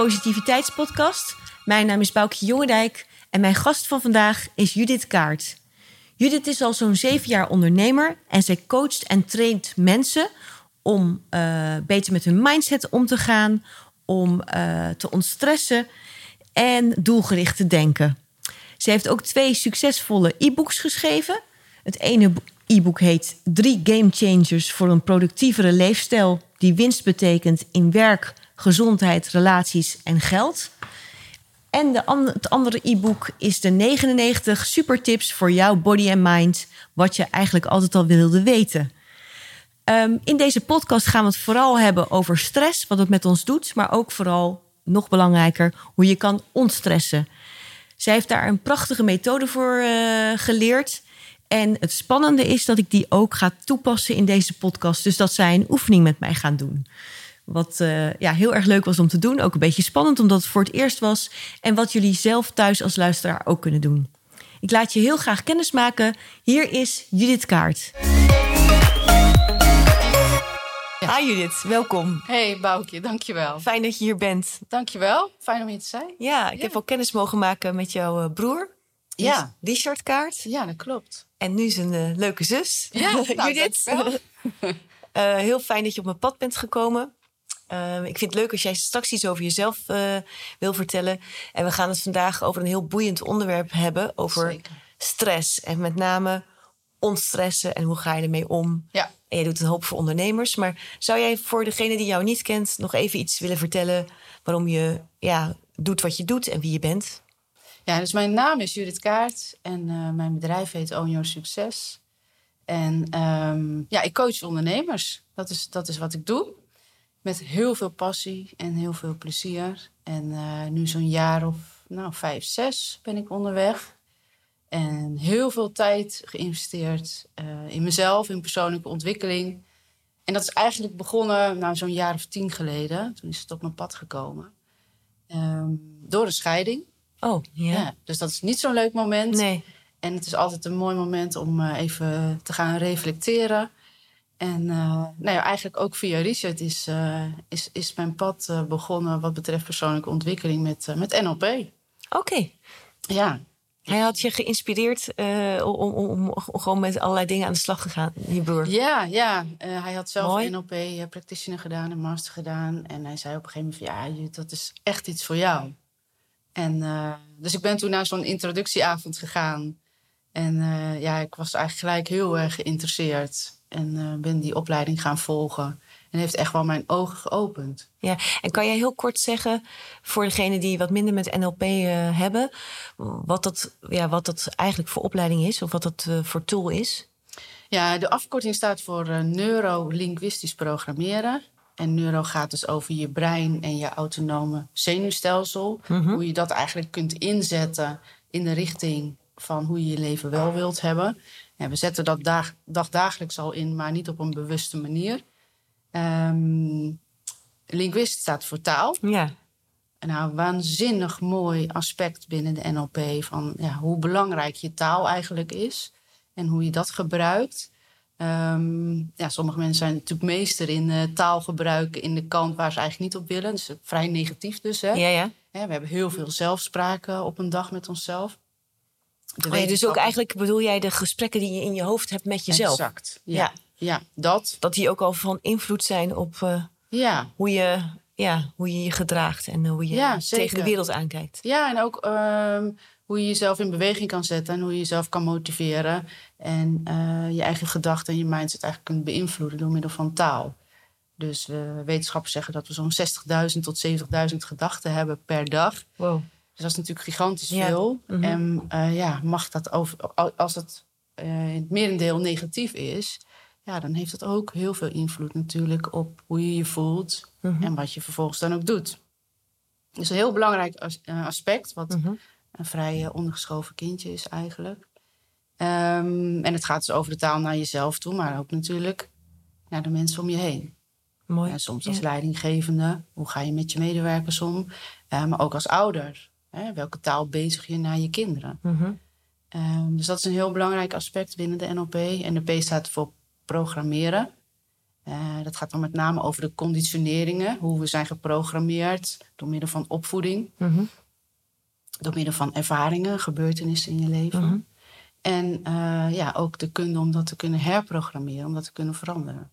Positiviteitspodcast. Mijn naam is Boukje Jongendijk en mijn gast van vandaag is Judith Kaart. Judith is al zo'n zeven jaar ondernemer en zij coacht en traint mensen om uh, beter met hun mindset om te gaan, om uh, te ontstressen en doelgericht te denken. Ze heeft ook twee succesvolle e-books geschreven. Het ene e-book heet Drie Game Changers voor een productievere leefstijl die winst betekent in werk, gezondheid, relaties en geld. En de het andere e-book is de 99 super tips voor jouw body en mind, wat je eigenlijk altijd al wilde weten. Um, in deze podcast gaan we het vooral hebben over stress, wat het met ons doet, maar ook vooral, nog belangrijker, hoe je kan ontstressen. Zij heeft daar een prachtige methode voor uh, geleerd. En het spannende is dat ik die ook ga toepassen in deze podcast. Dus dat zij een oefening met mij gaan doen. Wat uh, ja, heel erg leuk was om te doen. Ook een beetje spannend omdat het voor het eerst was. En wat jullie zelf thuis als luisteraar ook kunnen doen. Ik laat je heel graag kennis maken. Hier is Judith Kaart. Ja. Hi Judith, welkom. Hey Boukje, dankjewel. Fijn dat je hier bent. Dankjewel, fijn om hier te zijn. Ja, ik ja. heb al kennis mogen maken met jouw uh, broer. Ja. Richard Kaart. Ja, dat klopt. En nu zijn uh, leuke zus, ja, nou, Judith. uh, heel fijn dat je op mijn pad bent gekomen. Uh, ik vind het leuk als jij straks iets over jezelf uh, wil vertellen. En we gaan het vandaag over een heel boeiend onderwerp hebben. Over Zeker. stress. En met name ontstressen en hoe ga je ermee om. Ja. En je doet een hoop voor ondernemers. Maar zou jij voor degene die jou niet kent... nog even iets willen vertellen... waarom je ja, doet wat je doet en wie je bent? Ja, dus mijn naam is Judith Kaart. En uh, mijn bedrijf heet Own Your Succes. En um, ja, ik coach ondernemers. Dat is, dat is wat ik doe. Met heel veel passie en heel veel plezier. En uh, nu zo'n jaar of nou, vijf, zes ben ik onderweg. En heel veel tijd geïnvesteerd uh, in mezelf, in persoonlijke ontwikkeling. En dat is eigenlijk begonnen nou, zo'n jaar of tien geleden. Toen is het op mijn pad gekomen. Um, door een scheiding. Oh, ja. ja. Dus dat is niet zo'n leuk moment. Nee. En het is altijd een mooi moment om uh, even te gaan reflecteren. En uh, nou ja, eigenlijk ook via Richard is, uh, is, is mijn pad uh, begonnen wat betreft persoonlijke ontwikkeling met, met NLP. Oké. Okay. Ja. Hij had je geïnspireerd om, om, om, om, gewoon met allerlei dingen aan de slag te gaan, je broer. Ja, ja. hij had zelf Mooi. NLP practitioner gedaan, een master gedaan. En hij zei op een gegeven moment van ja, dat is echt iets voor jou. En dus ik ben toen naar zo'n introductieavond gegaan. En ja, ik was eigenlijk gelijk heel erg geïnteresseerd. En uh, ben die opleiding gaan volgen. En heeft echt wel mijn ogen geopend. Ja, en kan jij heel kort zeggen, voor degenen die wat minder met NLP uh, hebben, wat dat, ja, wat dat eigenlijk voor opleiding is of wat dat voor tool is? Ja, de afkorting staat voor neurolinguistisch programmeren. En neuro gaat dus over je brein en je autonome zenuwstelsel. Mhm. Mm -hmm. Hoe je dat eigenlijk kunt inzetten in de richting van hoe je je leven wel wilt hebben. Ja, we zetten dat dag, dagdagelijks al in, maar niet op een bewuste manier. Um, linguist staat voor taal. Ja. Nou, waanzinnig mooi aspect binnen de NLP van ja, hoe belangrijk je taal eigenlijk is en hoe je dat gebruikt. Um, ja, sommige mensen zijn natuurlijk meester in uh, taalgebruik in de kant waar ze eigenlijk niet op willen. Dus vrij negatief dus. Hè? Ja, ja. ja we hebben heel veel zelfspraken op een dag met onszelf. Oh ja, dus ook eigenlijk bedoel jij de gesprekken die je in je hoofd hebt met jezelf? Exact, ja. ja. ja dat. Dat die ook al van invloed zijn op uh, ja. hoe, je, ja, hoe je je gedraagt en hoe je ja, tegen de wereld aankijkt. Ja, en ook um, hoe je jezelf in beweging kan zetten en hoe je jezelf kan motiveren. En uh, je eigen gedachten en je mindset eigenlijk kunt beïnvloeden door middel van taal. Dus uh, wetenschappers zeggen dat we zo'n 60.000 tot 70.000 gedachten hebben per dag. Wow. Dus dat is natuurlijk gigantisch Ja. veel. Mhm. En uh, ja, mag dat over, als het uh, in het merendeel negatief is, ja, dan heeft dat ook heel veel invloed natuurlijk op hoe je je voelt Mhm. en wat je vervolgens dan ook doet. Dus een heel belangrijk as- uh, aspect, wat Mhm. een vrij ondergeschoven kindje is eigenlijk. Um, en het gaat dus over de taal naar jezelf toe, maar ook natuurlijk naar de mensen om je heen. Mooi. Ja, soms als Ja. leidinggevende, hoe ga je met je medewerkers om? Uh, maar ook als ouder. Hè? Welke taal bezig je naar je kinderen? Mhm. Um, dus dat is een heel belangrijk aspect binnen de NLP. En de P staat voor programmeren. Eh, dat gaat dan met name over de conditioneringen, hoe we zijn geprogrammeerd door middel van opvoeding, Mhm. door middel van ervaringen, gebeurtenissen in je leven. Mhm. En eh, ja, ook de kunde om dat te kunnen herprogrammeren, om dat te kunnen veranderen.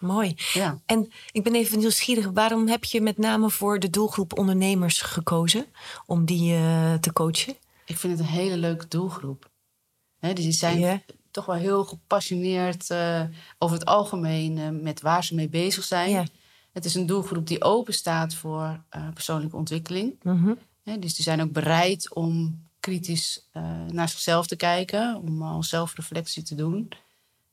Mooi. Ja. En ik ben even nieuwsgierig. Waarom heb je met name voor de doelgroep ondernemers gekozen? Om die eh, te coachen? Ik vind het een hele leuke doelgroep. Die zijn toch wel heel gepassioneerd eh, over het algemeen eh, met waar ze mee bezig zijn. Het is een doelgroep die open staat voor persoonlijke ontwikkeling. Mhm. Dus die zijn ook bereid om kritisch naar zichzelf te kijken, om al zelfreflectie te doen.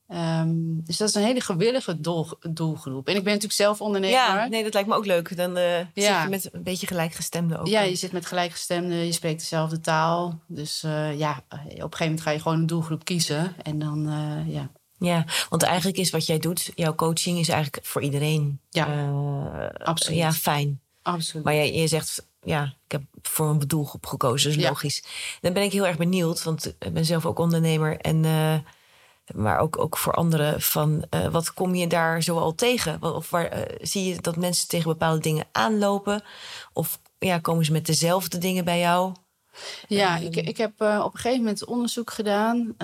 Ehm, dus dat is een hele gewillige doel, doelgroep. En ik ben natuurlijk zelf ondernemer. Ja, nee, dat lijkt me ook leuk. Dan eh, zit je met een beetje gelijkgestemden ook. Ja, je zit met gelijkgestemden, je spreekt dezelfde taal. Dus eh, ja, op een gegeven moment ga je gewoon een doelgroep kiezen. En dan, eh, ja. Ja, want eigenlijk is wat jij doet, jouw coaching is eigenlijk voor iedereen. Ja, absoluut. Ja, fijn. Absoluut. Maar je, je zegt, ja, ik heb voor een doelgroep gekozen, dus Ja. logisch. Dan ben ik heel erg benieuwd, want ik ben zelf ook ondernemer. En, maar ook, ook voor anderen, van eh, wat kom je daar zoal tegen? Of waar, eh, zie je dat mensen tegen bepaalde dingen aanlopen? Of ja, komen ze met dezelfde dingen bij jou? Ja, Ehm. ik, ik heb eh, op een gegeven moment onderzoek gedaan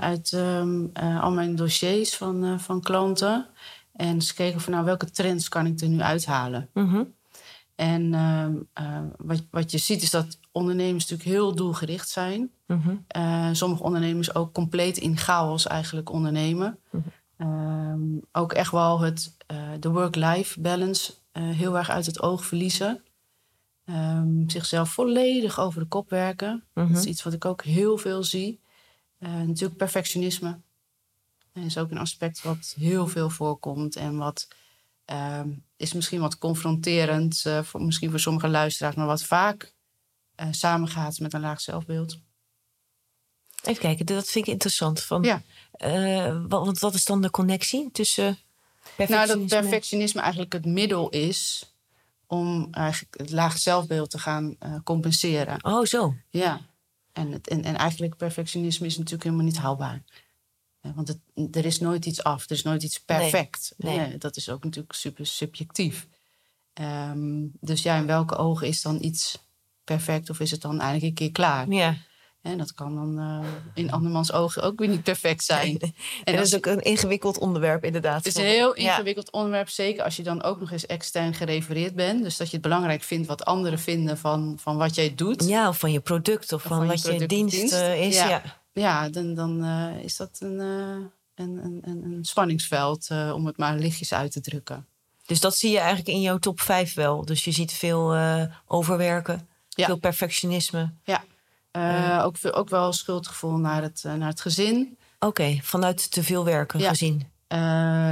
uit ehm, eh, al mijn dossiers van, van klanten. En eens gekeken van nou, welke trends kan ik er nu uithalen. Mhm. En ehm, eh, wat, wat je ziet is dat ondernemers natuurlijk heel doelgericht zijn. Mhm. Eh, sommige ondernemers ook compleet in chaos eigenlijk ondernemen. Mhm. Ehm, ook echt wel het, eh, de work-life balance eh, heel erg uit het oog verliezen. Ehm, zichzelf volledig over de kop werken. Mhm. Dat is iets wat ik ook heel veel zie. Natuurlijk perfectionisme. Dat is ook een aspect wat heel veel voorkomt. En wat ehm, is misschien wat confronterend. eh, voor, misschien voor sommige luisteraars. Maar wat vaak eh, samengaat met een laag zelfbeeld. Even kijken, dat vind ik interessant. Van, Ja. eh, want wat is dan de connectie tussen Nou, dat perfectionisme eigenlijk het middel is om eigenlijk het laag zelfbeeld te gaan compenseren. Oh, zo. Ja. En, het, en, en eigenlijk perfectionisme is natuurlijk helemaal niet haalbaar. Want het, er is nooit iets af, er is nooit iets perfect. Nee. Dat is ook natuurlijk super subjectief. Ehm, dus ja, in welke ogen is dan iets perfect of is het dan eigenlijk een keer klaar? Ja. En dat kan dan eh, in andermans ogen ook weer niet perfect zijn. En En dat is ook een ingewikkeld onderwerp, inderdaad. Het is een heel Ja. ingewikkeld onderwerp, zeker als je dan ook nog eens extern gerefereerd bent. Dus dat je het belangrijk vindt wat anderen vinden van, van wat jij doet. Ja, of van je product of van, wat je dienst, dienst. eh, is. Ja. Ja. Ja, dan, dan eh, is dat een, eh, een, een, een, een spanningsveld, eh, om het maar lichtjes uit te drukken. Dus dat zie je eigenlijk in jouw top 5 wel. Dus je ziet veel overwerken, Ja. veel perfectionisme. Ja. Ook, ook wel schuldgevoel naar het, naar het gezin. Oké, vanuit te veel werken Ja. gezien.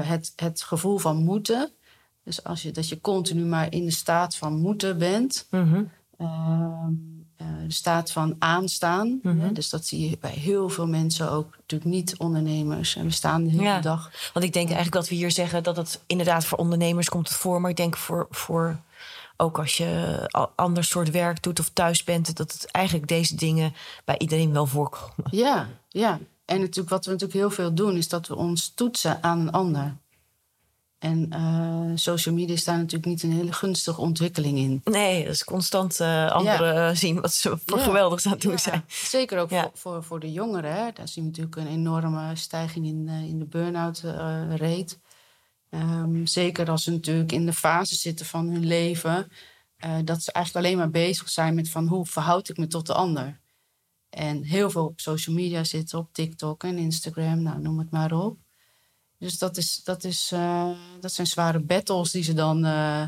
Het, het gevoel van moeten. Dus als je, dat je continu maar in de staat van moeten bent. Mhm. Ehm, eh, staat van aanstaan. Mhm. Hè, dus dat zie je bij heel veel mensen ook. Natuurlijk niet ondernemers. En we staan de hele Ja. dag. Want ik denk eigenlijk dat we hier zeggen dat het inderdaad voor ondernemers komt het voor. Maar ik denk voor, voor ook als je ander soort werk doet of thuis bent, dat het eigenlijk deze dingen bij iedereen wel voorkomen. Ja, ja. En natuurlijk, wat we natuurlijk heel veel doen, is dat we ons toetsen aan een ander. En eh, social media is daar natuurlijk niet een hele gunstige ontwikkeling in. Nee, dat is constant eh, anderen zien wat ze voor Ja. geweldig aan het doen Ja, zijn. Zeker ook voor, voor, voor de jongeren. Hè. Daar zien we natuurlijk een enorme stijging in, eh, in de burn-out eh, rate. Ehm, zeker als ze natuurlijk in de fase zitten van hun leven... eh, dat ze eigenlijk alleen maar bezig zijn met van hoe verhoud ik me tot de ander. En heel veel op social media zitten, op TikTok en Instagram, nou, noem het maar op. Dus dat, is, dat, is, eh, dat zijn zware battles die ze dan eh,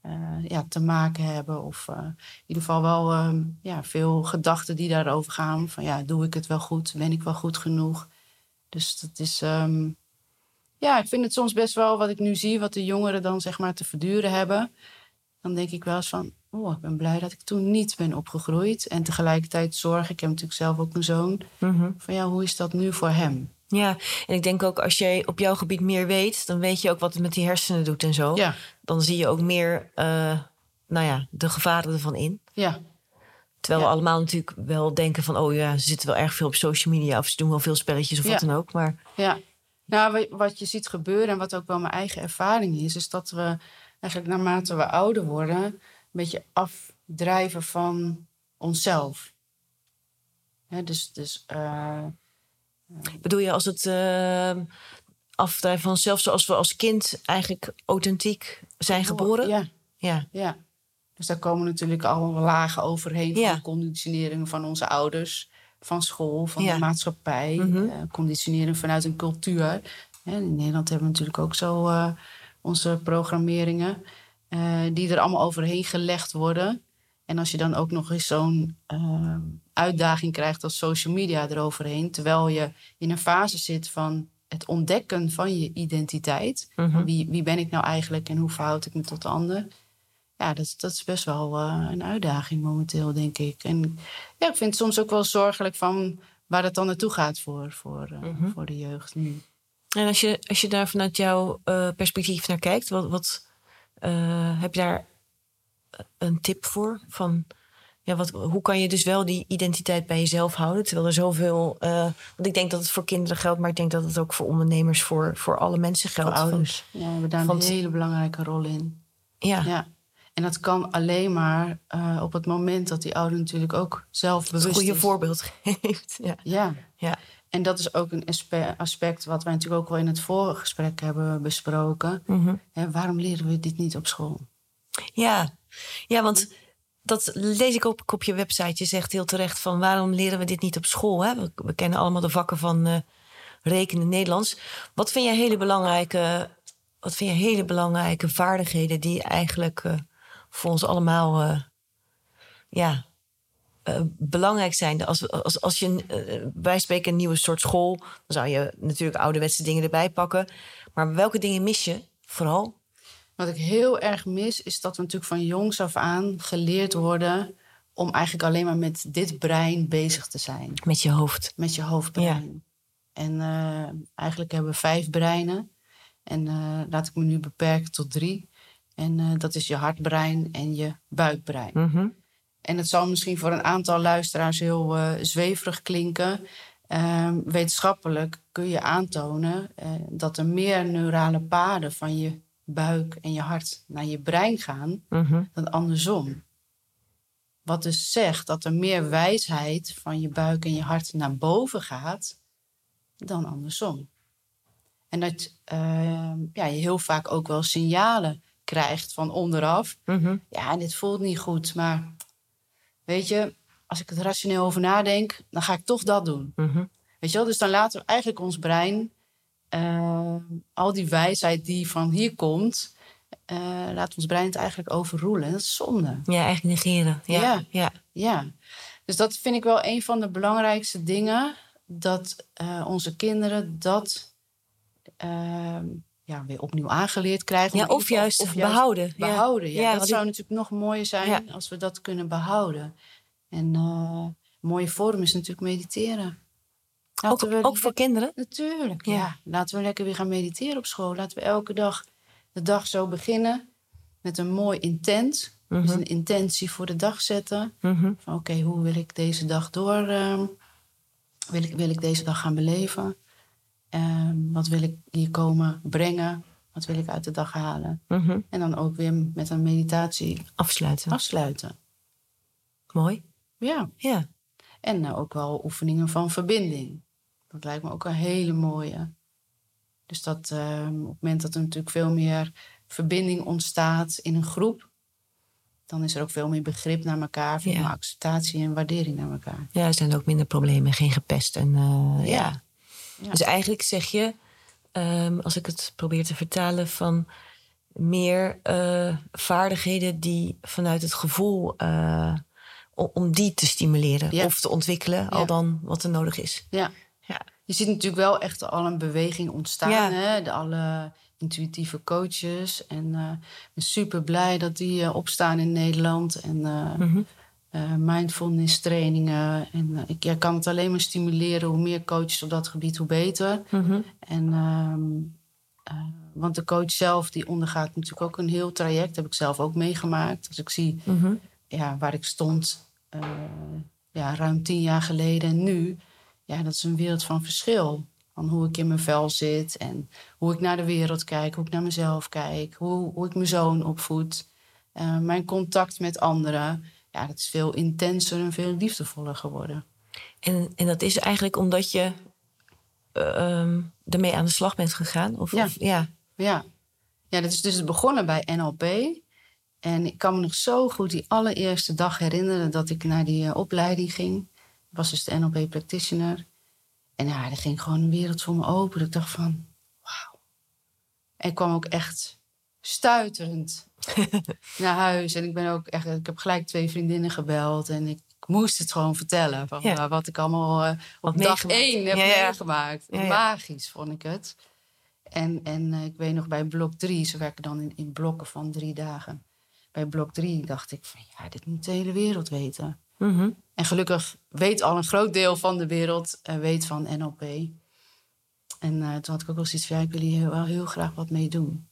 eh, ja, te maken hebben. Of in ieder geval wel ja, veel gedachten die daarover gaan. Van ja, doe ik het wel goed? Ben ik wel goed genoeg? Dus dat is... ehm, ja, ik vind het soms best wel wat ik nu zie, wat de jongeren dan zeg maar te verduren hebben. Dan denk ik wel eens van, oh, ik ben blij dat ik toen niet ben opgegroeid. En tegelijkertijd zorg, ik heb natuurlijk zelf ook een zoon, Mhm. van ja, hoe is dat nu voor hem? Ja, en ik denk ook als jij op jouw gebied meer weet, dan weet je ook wat het met die hersenen doet en zo. Ja, Dan zie je ook meer, eh, nou ja, de gevaren ervan in. ja, Terwijl Ja. we allemaal natuurlijk wel denken van, oh ja, ze zitten wel erg veel op social media of ze doen wel veel spelletjes of Ja. wat dan ook. Maar ja. Nou, wa- wat je ziet gebeuren en wat ook wel mijn eigen ervaring is, is dat we eigenlijk naarmate we ouder worden, een beetje afdrijven van onszelf. Hè, dus dus eh, Bedoel je als het uh, afdrijven van onszelf, zoals we als kind eigenlijk authentiek zijn geboren? Ja, ja. ja. Dus daar komen natuurlijk al lagen overheen Ja. van conditionering van onze ouders, van school, van Ja. de maatschappij, eh, conditionering vanuit een cultuur. In Nederland hebben we natuurlijk ook zo eh, onze programmeringen, eh, die er allemaal overheen gelegd worden. En als je dan ook nog eens zo'n eh, uitdaging krijgt als social media eroverheen, terwijl je in een fase zit van het ontdekken van je identiteit. Mhm. Wie, wie ben ik nou eigenlijk en hoe verhoud ik me tot de ander? Ja, dat, is- dat is best wel eh, een uitdaging momenteel, denk ik. En ja, ik vind het soms ook wel zorgelijk van waar het dan naartoe gaat voor, voor, eh, Mhm. voor de jeugd nu. En als je, als je daar vanuit jouw eh, perspectief naar kijkt, wat, wat heb je daar een tip voor? Van, ja, wat, hoe kan je dus wel die identiteit bij jezelf houden? Terwijl er zoveel. eh, want ik denk dat het voor kinderen geldt, maar ik denk dat het ook voor ondernemers, voor, voor alle mensen geldt. Voor Van- ouders. Ja, we hebben daar een hele belangrijke rol in. ja. Ja. En dat kan alleen maar eh, op het moment dat die ouder natuurlijk ook dat zelfbewust een goede is. voorbeeld geeft. Ja. Ja. Ja. En dat is ook een aspe- aspect wat wij natuurlijk ook wel in het vorige gesprek hebben besproken. Hè, waarom leren we dit niet op school? Ja. ja, want dat lees ik ook op je website. Je zegt heel terecht van waarom leren we dit niet op school? Hè? We, kennen allemaal de vakken van eh, rekenen Nederlands. Wat vind je hele belangrijke, wat vind je hele belangrijke vaardigheden die eigenlijk eh, voor ons allemaal eh, ja, belangrijk zijn? Als, als, als je wij spreken een nieuwe soort school, dan zou je natuurlijk ouderwetse dingen erbij pakken. Maar welke dingen mis je vooral? Wat ik heel erg mis, is dat we natuurlijk van jongs af aan geleerd worden om eigenlijk alleen maar met dit brein bezig te zijn. Met je hoofd. Met je hoofdbrein. En eh, eigenlijk hebben we vijf breinen. En eh, laat ik me nu beperken tot drie. En eh, dat is je hartbrein en je buikbrein. Mhm. En het zal misschien voor een aantal luisteraars heel zweverig klinken. Ehm, wetenschappelijk kun je aantonen dat er meer neurale paden van je buik en je hart naar je brein gaan Mhm. dan andersom. Wat dus zegt dat er meer wijsheid van je buik en je hart naar boven gaat dan andersom. En dat ehm, ja, je heel vaak ook wel signalen krijgt van onderaf Mhm. ja, dit voelt niet goed, maar weet je, als ik het rationeel over nadenk, dan ga ik toch dat doen. Mhm. Weet je wel, dus dan laten we eigenlijk ons brein, eh, al die wijsheid die van hier komt, eh laat ons brein het eigenlijk overroelen. Dat is zonde. Ja, eigenlijk negeren. Ja. Ja. ja. Ja, dus dat vind ik wel een van de belangrijkste dingen, dat eh, onze kinderen dat eh, ja, weer opnieuw aangeleerd krijgen. Ja, of juist, behouden. Behouden. Ja, Ja, dat zou ik- natuurlijk nog mooier zijn als we dat kunnen behouden. En eh, een mooie vorm is natuurlijk mediteren. Ook, we- ook voor kinderen? Natuurlijk, Ja. ja. Laten we lekker weer gaan mediteren op school. Laten we elke dag de dag zo beginnen met een mooi intent. Dus Mhm. een intentie voor de dag zetten. Mhm. Van oké, hoe wil ik deze dag door... ehm, wil, ik, wil ik deze dag gaan beleven? Ehm, wat wil ik hier komen brengen? Wat wil ik uit de dag halen? Mhm. En dan ook weer met een meditatie Afsluiten. afsluiten. Mooi. Ja, Ja. en eh, ook wel oefeningen van verbinding. Dat lijkt me ook een hele mooie. Dus dat ehm, op het moment dat er natuurlijk veel meer verbinding ontstaat in een groep, dan is er ook veel meer begrip naar elkaar, veel Ja. meer acceptatie en waardering naar elkaar. ja, er zijn ook minder problemen, geen gepest. En, eh, ja. Ja. Ja. Dus eigenlijk zeg je, ehm, als ik het probeer te vertalen, van meer eh, vaardigheden die vanuit het gevoel, eh, om, die te stimuleren of te ontwikkelen, al dan wat er nodig is. Ja. Je ziet natuurlijk wel echt al een beweging ontstaan. Ja. Hè? De alle intuïtieve coaches. En eh, ik ben super blij dat die eh, opstaan in Nederland. En eh, Mhm. mindfulness trainingen. En ik ja, kan het alleen maar stimuleren. Hoe meer coaches op dat gebied, hoe beter. Mhm. En, ehm, eh, want de coach zelf die ondergaat natuurlijk ook een heel traject. heb ik zelf ook meegemaakt. Als ik zie Mhm. ja, waar ik stond ja, ruim tien jaar geleden en nu. Ja, dat is een wereld van verschil. Van hoe ik in mijn vel zit en hoe ik naar de wereld kijk, hoe ik naar mezelf kijk, hoe, hoe ik mijn zoon opvoed. Uh, mijn contact met anderen, ja, dat is veel intenser en veel liefdevoller geworden. En, en dat is eigenlijk omdat je uh, ermee aan de slag bent gegaan? Of, ja. Of, ja. ja. Ja, dat is dus begonnen bij NLP. En ik kan me nog zo goed die allereerste dag herinneren dat ik naar die uh, opleiding ging. Was dus de NLP practitioner. En ja, er ging gewoon een wereld voor me open. Ik dacht van, wauw. En ik kwam ook echt stuiterend naar huis. En ik ben ook echt, ik heb gelijk twee vriendinnen gebeld. En ik moest het gewoon vertellen. Van, ja. wat ik allemaal uh, op wat dag één heb ja, meegemaakt. Magisch vond ik het. En, en uh, ik weet nog bij blok drie, ze werken dan in, in blokken van drie dagen. Bij blok drie dacht ik van ja, dit moet de hele wereld weten. Mm -hmm. En gelukkig weet al een groot deel van de wereld uh, weet van NLP. En uh, toen had ik ook wel zoiets van ja, ik wil hier wel heel graag wat mee doen.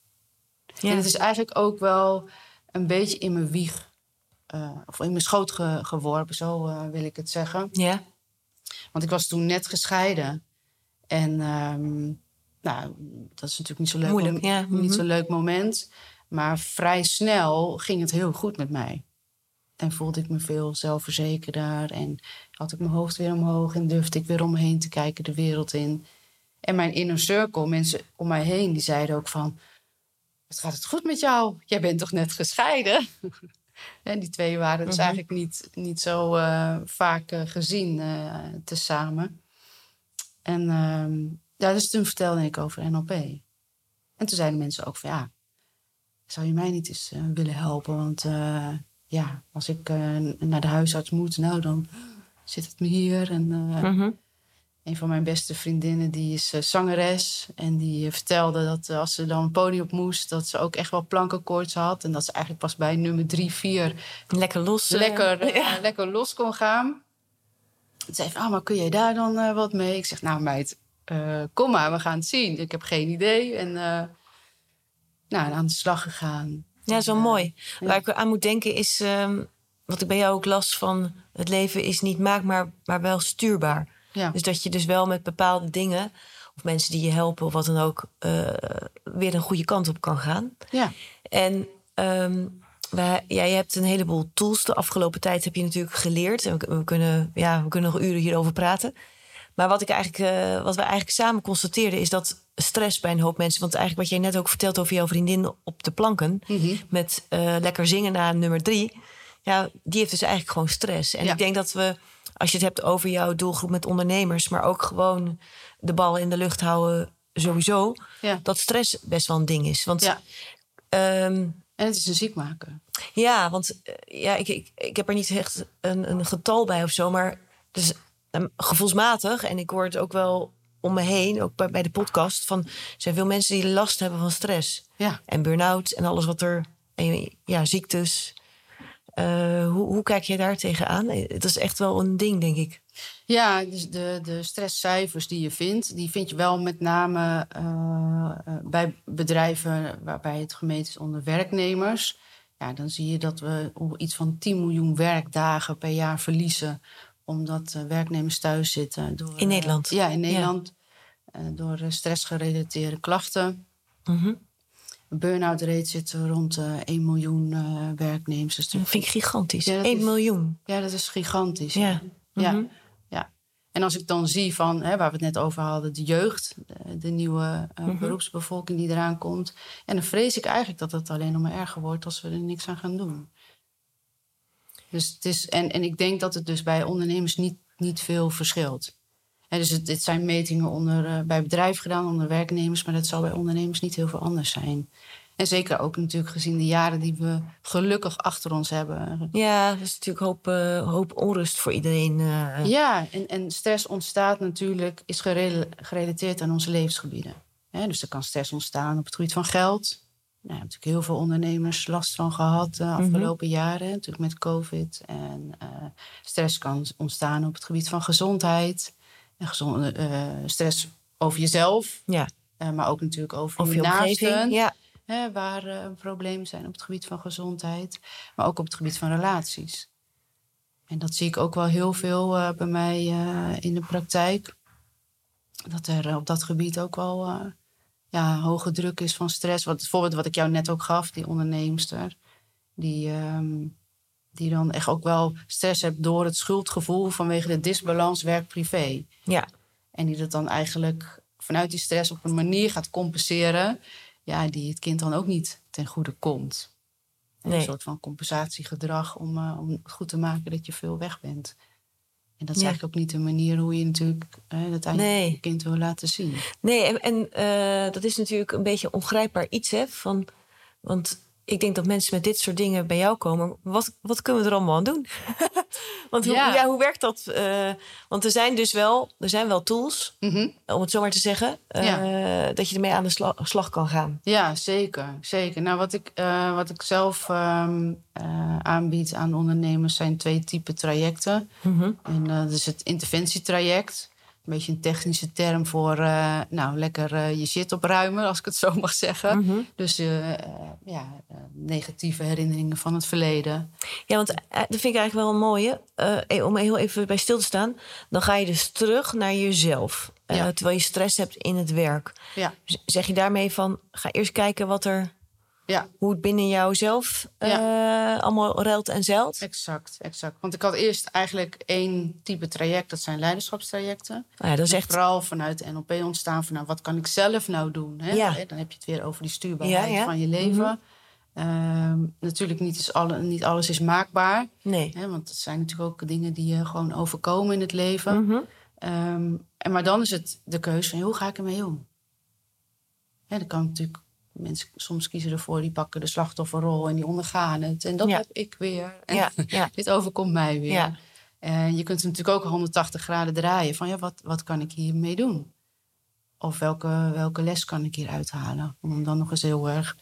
Ja. En het is eigenlijk ook wel een beetje in mijn wieg uh, of in mijn schoot ge geworpen, zo wil ik het zeggen. Ja. Want ik was toen net gescheiden. En um, nou, dat is natuurlijk niet zo leuk, Moeilijk, ja. niet mm -hmm. zo leuk moment. Maar vrij snel ging het heel goed met mij. En voelde ik me veel zelfverzekerder. En had ik mijn hoofd weer omhoog. En durfde ik weer om me heen te kijken de wereld in. En mijn inner circle, mensen om mij heen, die zeiden ook van... Wat gaat het goed met jou? Jij bent toch net gescheiden? En die twee waren dus mm -hmm. eigenlijk niet, niet zo uh, vaak uh, gezien uh, tezamen. En uh, ja, dus toen vertelde ik over NLP. En toen zeiden mensen ook van ja, zou je mij niet eens willen helpen? Want ja, als ik naar de huisarts moet, nou dan zit het me hier. En mm -hmm. een van mijn beste vriendinnen, die is zangeres. En die vertelde dat als ze dan een podium op moest, dat ze ook echt wel plankenkoorts had. En dat ze eigenlijk pas bij nummer drie, vier lekker los, lekker, ja. lekker los kon gaan. Ze zei van, oh, maar kun jij daar dan uh, wat mee? Ik zeg, nou meid, uh, kom maar, we gaan het zien. Ik heb geen idee. En uh, nou, aan de slag gegaan. Ja, zo mooi. Ja. Waar ik aan moet denken is, um, wat ik bij jou ook las van... het leven is niet maakbaar, maar wel stuurbaar. Ja. Dus dat je dus wel met bepaalde dingen, of mensen die je helpen of wat dan ook, uh, weer een goede kant op kan gaan. Ja. En um, wij, ja, je hebt een heleboel tools. De afgelopen tijd heb je natuurlijk geleerd. En we, we, kunnen, ja, we kunnen nog uren hierover praten. Maar wat, ik eigenlijk, uh, wat we eigenlijk samen constateerden is dat stress bij een hoop mensen. Want eigenlijk wat jij net ook vertelt over jouw vriendin op de planken. Mm -hmm. Met uh, lekker zingen na nummer drie. Ja, die heeft dus eigenlijk gewoon stress. En Ja. ik denk dat we als je het hebt over jouw doelgroep met ondernemers, maar ook gewoon de bal in de lucht houden, sowieso, Ja. dat stress best wel een ding is. Want Ja. ehm, En het is een ziek maken. ja, want eh, ja, ik, ik, ik heb er niet echt een, een getal bij of zo, maar dus, gevoelsmatig, en ik hoor het ook wel om me heen, ook bij, de podcast, van er zijn veel mensen die last hebben van stress Ja. en burn-out en alles wat er, en, ja, ziektes. Uh, hoe, hoe kijk je daar tegenaan? Het is echt wel een ding, denk ik. Ja, dus de, de stresscijfers die je vindt, die vind je wel met name uh, bij bedrijven waarbij het gemeten is onder werknemers. Ja, dan zie je dat we iets van 10 miljoen werkdagen per jaar verliezen. Omdat uh, werknemers thuis zitten. Door, in Nederland? ja, in Nederland. Ja. door stressgerelateerde klachten. Mm -hmm. Burn-out rate zit rond uh, 1 miljoen werknemers. Dus dat vind ik gigantisch. Ja, 1 is, miljoen. Ja, dat is gigantisch. Ja. ja. Mm -hmm. ja. En als ik dan zie van, hè, waar we het net over hadden, de jeugd, de, de nieuwe uh, mm -hmm. beroepsbevolking die eraan komt. En dan vrees ik eigenlijk dat het alleen nog maar erger wordt als we er niks aan gaan doen. Dus het is, en, en ik denk dat het dus bij ondernemers niet, niet veel verschilt. En dus het, het zijn metingen onder, uh, bij bedrijven gedaan, onder werknemers, maar dat zal bij ondernemers niet heel veel anders zijn. En zeker ook natuurlijk gezien de jaren die we gelukkig achter ons hebben. Ja, dat is natuurlijk hoop, uh, hoop onrust voor iedereen. Uh. Ja, en, en stress ontstaat natuurlijk, is gerel gerelateerd aan onze levensgebieden. He, dus er kan stress ontstaan op het gebied van geld. Nou, natuurlijk heel veel ondernemers last van gehad de afgelopen mm -hmm. jaren, natuurlijk met COVID. En uh, stress kan ontstaan op het gebied van gezondheid. En gezonde, uh, stress over jezelf, ja. uh, maar ook natuurlijk over, over je, je naasten. Ja. Hè, waar uh, problemen zijn op het gebied van gezondheid, maar ook op het gebied van relaties. En dat zie ik ook wel heel veel bij mij in de praktijk. dat er op dat gebied ook wel ja, hoge druk is van stress. Wat, het voorbeeld wat ik jou net ook gaf, die onderneemster. Die, um, die dan echt ook wel stress hebt door het schuldgevoel vanwege de disbalans werk-privé. Ja. En die dat dan eigenlijk vanuit die stress op een manier gaat compenseren. Ja, die het kind dan ook niet ten goede komt. Een soort van compensatiegedrag om, uh, om goed te maken dat je veel weg bent. En dat is eigenlijk ook niet de manier hoe je natuurlijk uh, uiteindelijk nee. je kind wil laten zien. Nee, en, en uh, dat is natuurlijk een beetje ongrijpbaar iets, hè? Van, want ik denk dat mensen met dit soort dingen bij jou komen. Wat, wat kunnen we er allemaal aan doen? want hoe, ja. hoe werkt dat? Uh, want er zijn dus wel, er zijn wel tools, mm -hmm. om het zo maar te zeggen, uh, ja. dat je ermee aan de slag, slag, kan gaan. Ja, zeker. zeker. Nou, wat ik, uh, wat ik zelf um, aanbied aan ondernemers zijn twee typen trajecten. Mm -hmm. En dat is het interventietraject een beetje een technische term voor uh, nou, lekker uh, je shit opruimen, als ik het zo mag zeggen. Mm -hmm. Dus uh, ja, negatieve herinneringen van het verleden. Ja, want dat vind ik eigenlijk wel een mooie. om heel even bij stil te staan. Dan ga je dus terug naar jezelf. Ja. Terwijl je stress hebt in het werk. Ja. Zeg je daarmee van, ga eerst kijken wat er ja. Hoe het binnen jou zelf ja. uh, allemaal ruilt en zeilt. Exact, exact. Want ik had eerst eigenlijk één type traject. Dat zijn leiderschapstrajecten. Oh ja, dat is echt... Vooral vanuit NLP ontstaan van nou, wat kan ik zelf nou doen? Hè? Ja. Dan heb je het weer over die stuurbaarheid van je leven. Mm -hmm. uh, natuurlijk niet, is alle, niet alles is maakbaar. Nee. Hè? Want het zijn natuurlijk ook dingen die je gewoon overkomen in het leven. Mm -hmm. um, en maar dan is het de keuze van hoe ga ik ermee om? Hè, dan kan natuurlijk mensen soms kiezen ervoor, die pakken de slachtofferrol en die ondergaan het. En dat ja. heb ik weer. En ja, ja. dit overkomt mij weer. Ja. En je kunt natuurlijk ook 180 graden draaien. Van ja, wat, wat kan ik hiermee doen? Of welke, welke les kan ik hier uithalen? Om hem dan nog eens heel erg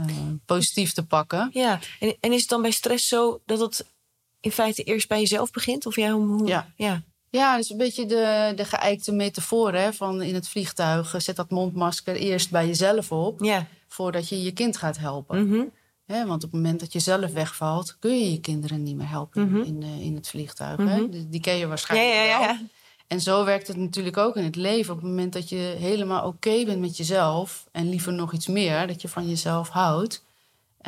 uh, positief te pakken. Ja, en, en is het dan bij stress zo dat het in feite eerst bij jezelf begint? Of jij, hoe, ja. ja. Ja, dat is een beetje de, de geëikte metafoor hè, van in het vliegtuig. Zet dat mondmasker eerst bij jezelf op, ja. voordat je je kind gaat helpen. Mm -hmm. Hè, want op het moment dat je zelf wegvalt, kun je je kinderen niet meer helpen mm -hmm. in, in het vliegtuig. Mhm. Hè? Die, die ken je waarschijnlijk ja, ja, ja, wel. En zo werkt het natuurlijk ook in het leven. Op het moment dat je helemaal oké okay bent met jezelf... en liever nog iets meer, dat je van jezelf houdt...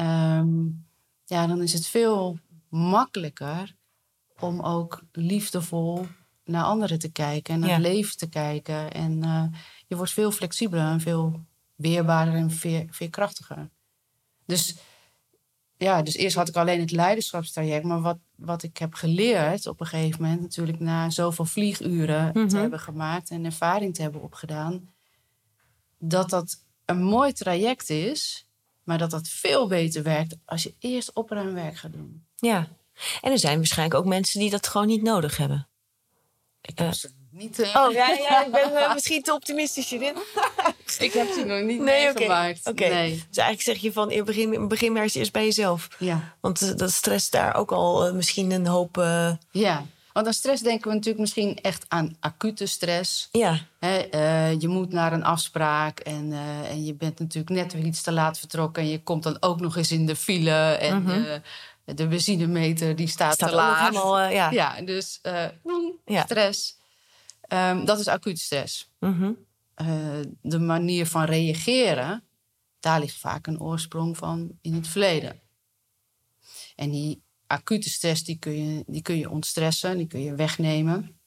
Um, ja, dan is het veel makkelijker om ook liefdevol naar anderen te kijken en naar Ja. het leven te kijken. En uh, je wordt veel flexibeler en veel weerbaarder en veer, veerkrachtiger. Dus ja, dus eerst had ik alleen het leiderschapstraject. Maar wat, wat ik heb geleerd op een gegeven moment, natuurlijk na zoveel vlieguren Mhm. te hebben gemaakt en ervaring te hebben opgedaan, dat dat een mooi traject is, maar dat dat veel beter werkt als je eerst opruimwerk gaat doen. ja. En er zijn waarschijnlijk ook mensen die dat gewoon niet nodig hebben. Ik heb ze niet. eh, Oh ja, ja ik ben eh, misschien te optimistisch hierin. ik heb ze nog niet Nee, oké. meegemaakt. Nee. Dus eigenlijk zeg je van, begin, begin maar eens eerst bij jezelf. Ja. Want eh, dat stress daar ook al eh, misschien een hoop... eh, ja, want aan stress denken we natuurlijk misschien echt aan acute stress. ja, Hè, eh, je moet naar een afspraak en, eh, en je bent natuurlijk net weer iets te laat vertrokken. En je komt dan ook nog eens in de file en Mhm. eh, de benzinemeter die staat, staat te laag. helemaal... eh, ja. Ja, dus eh, Ja. stress. Ehm, dat is acute stress. Mhm. Eh, de manier van reageren, daar ligt vaak een oorsprong van in het verleden. En die acute stress, die kun je, die kun je ontstressen, die kun je wegnemen.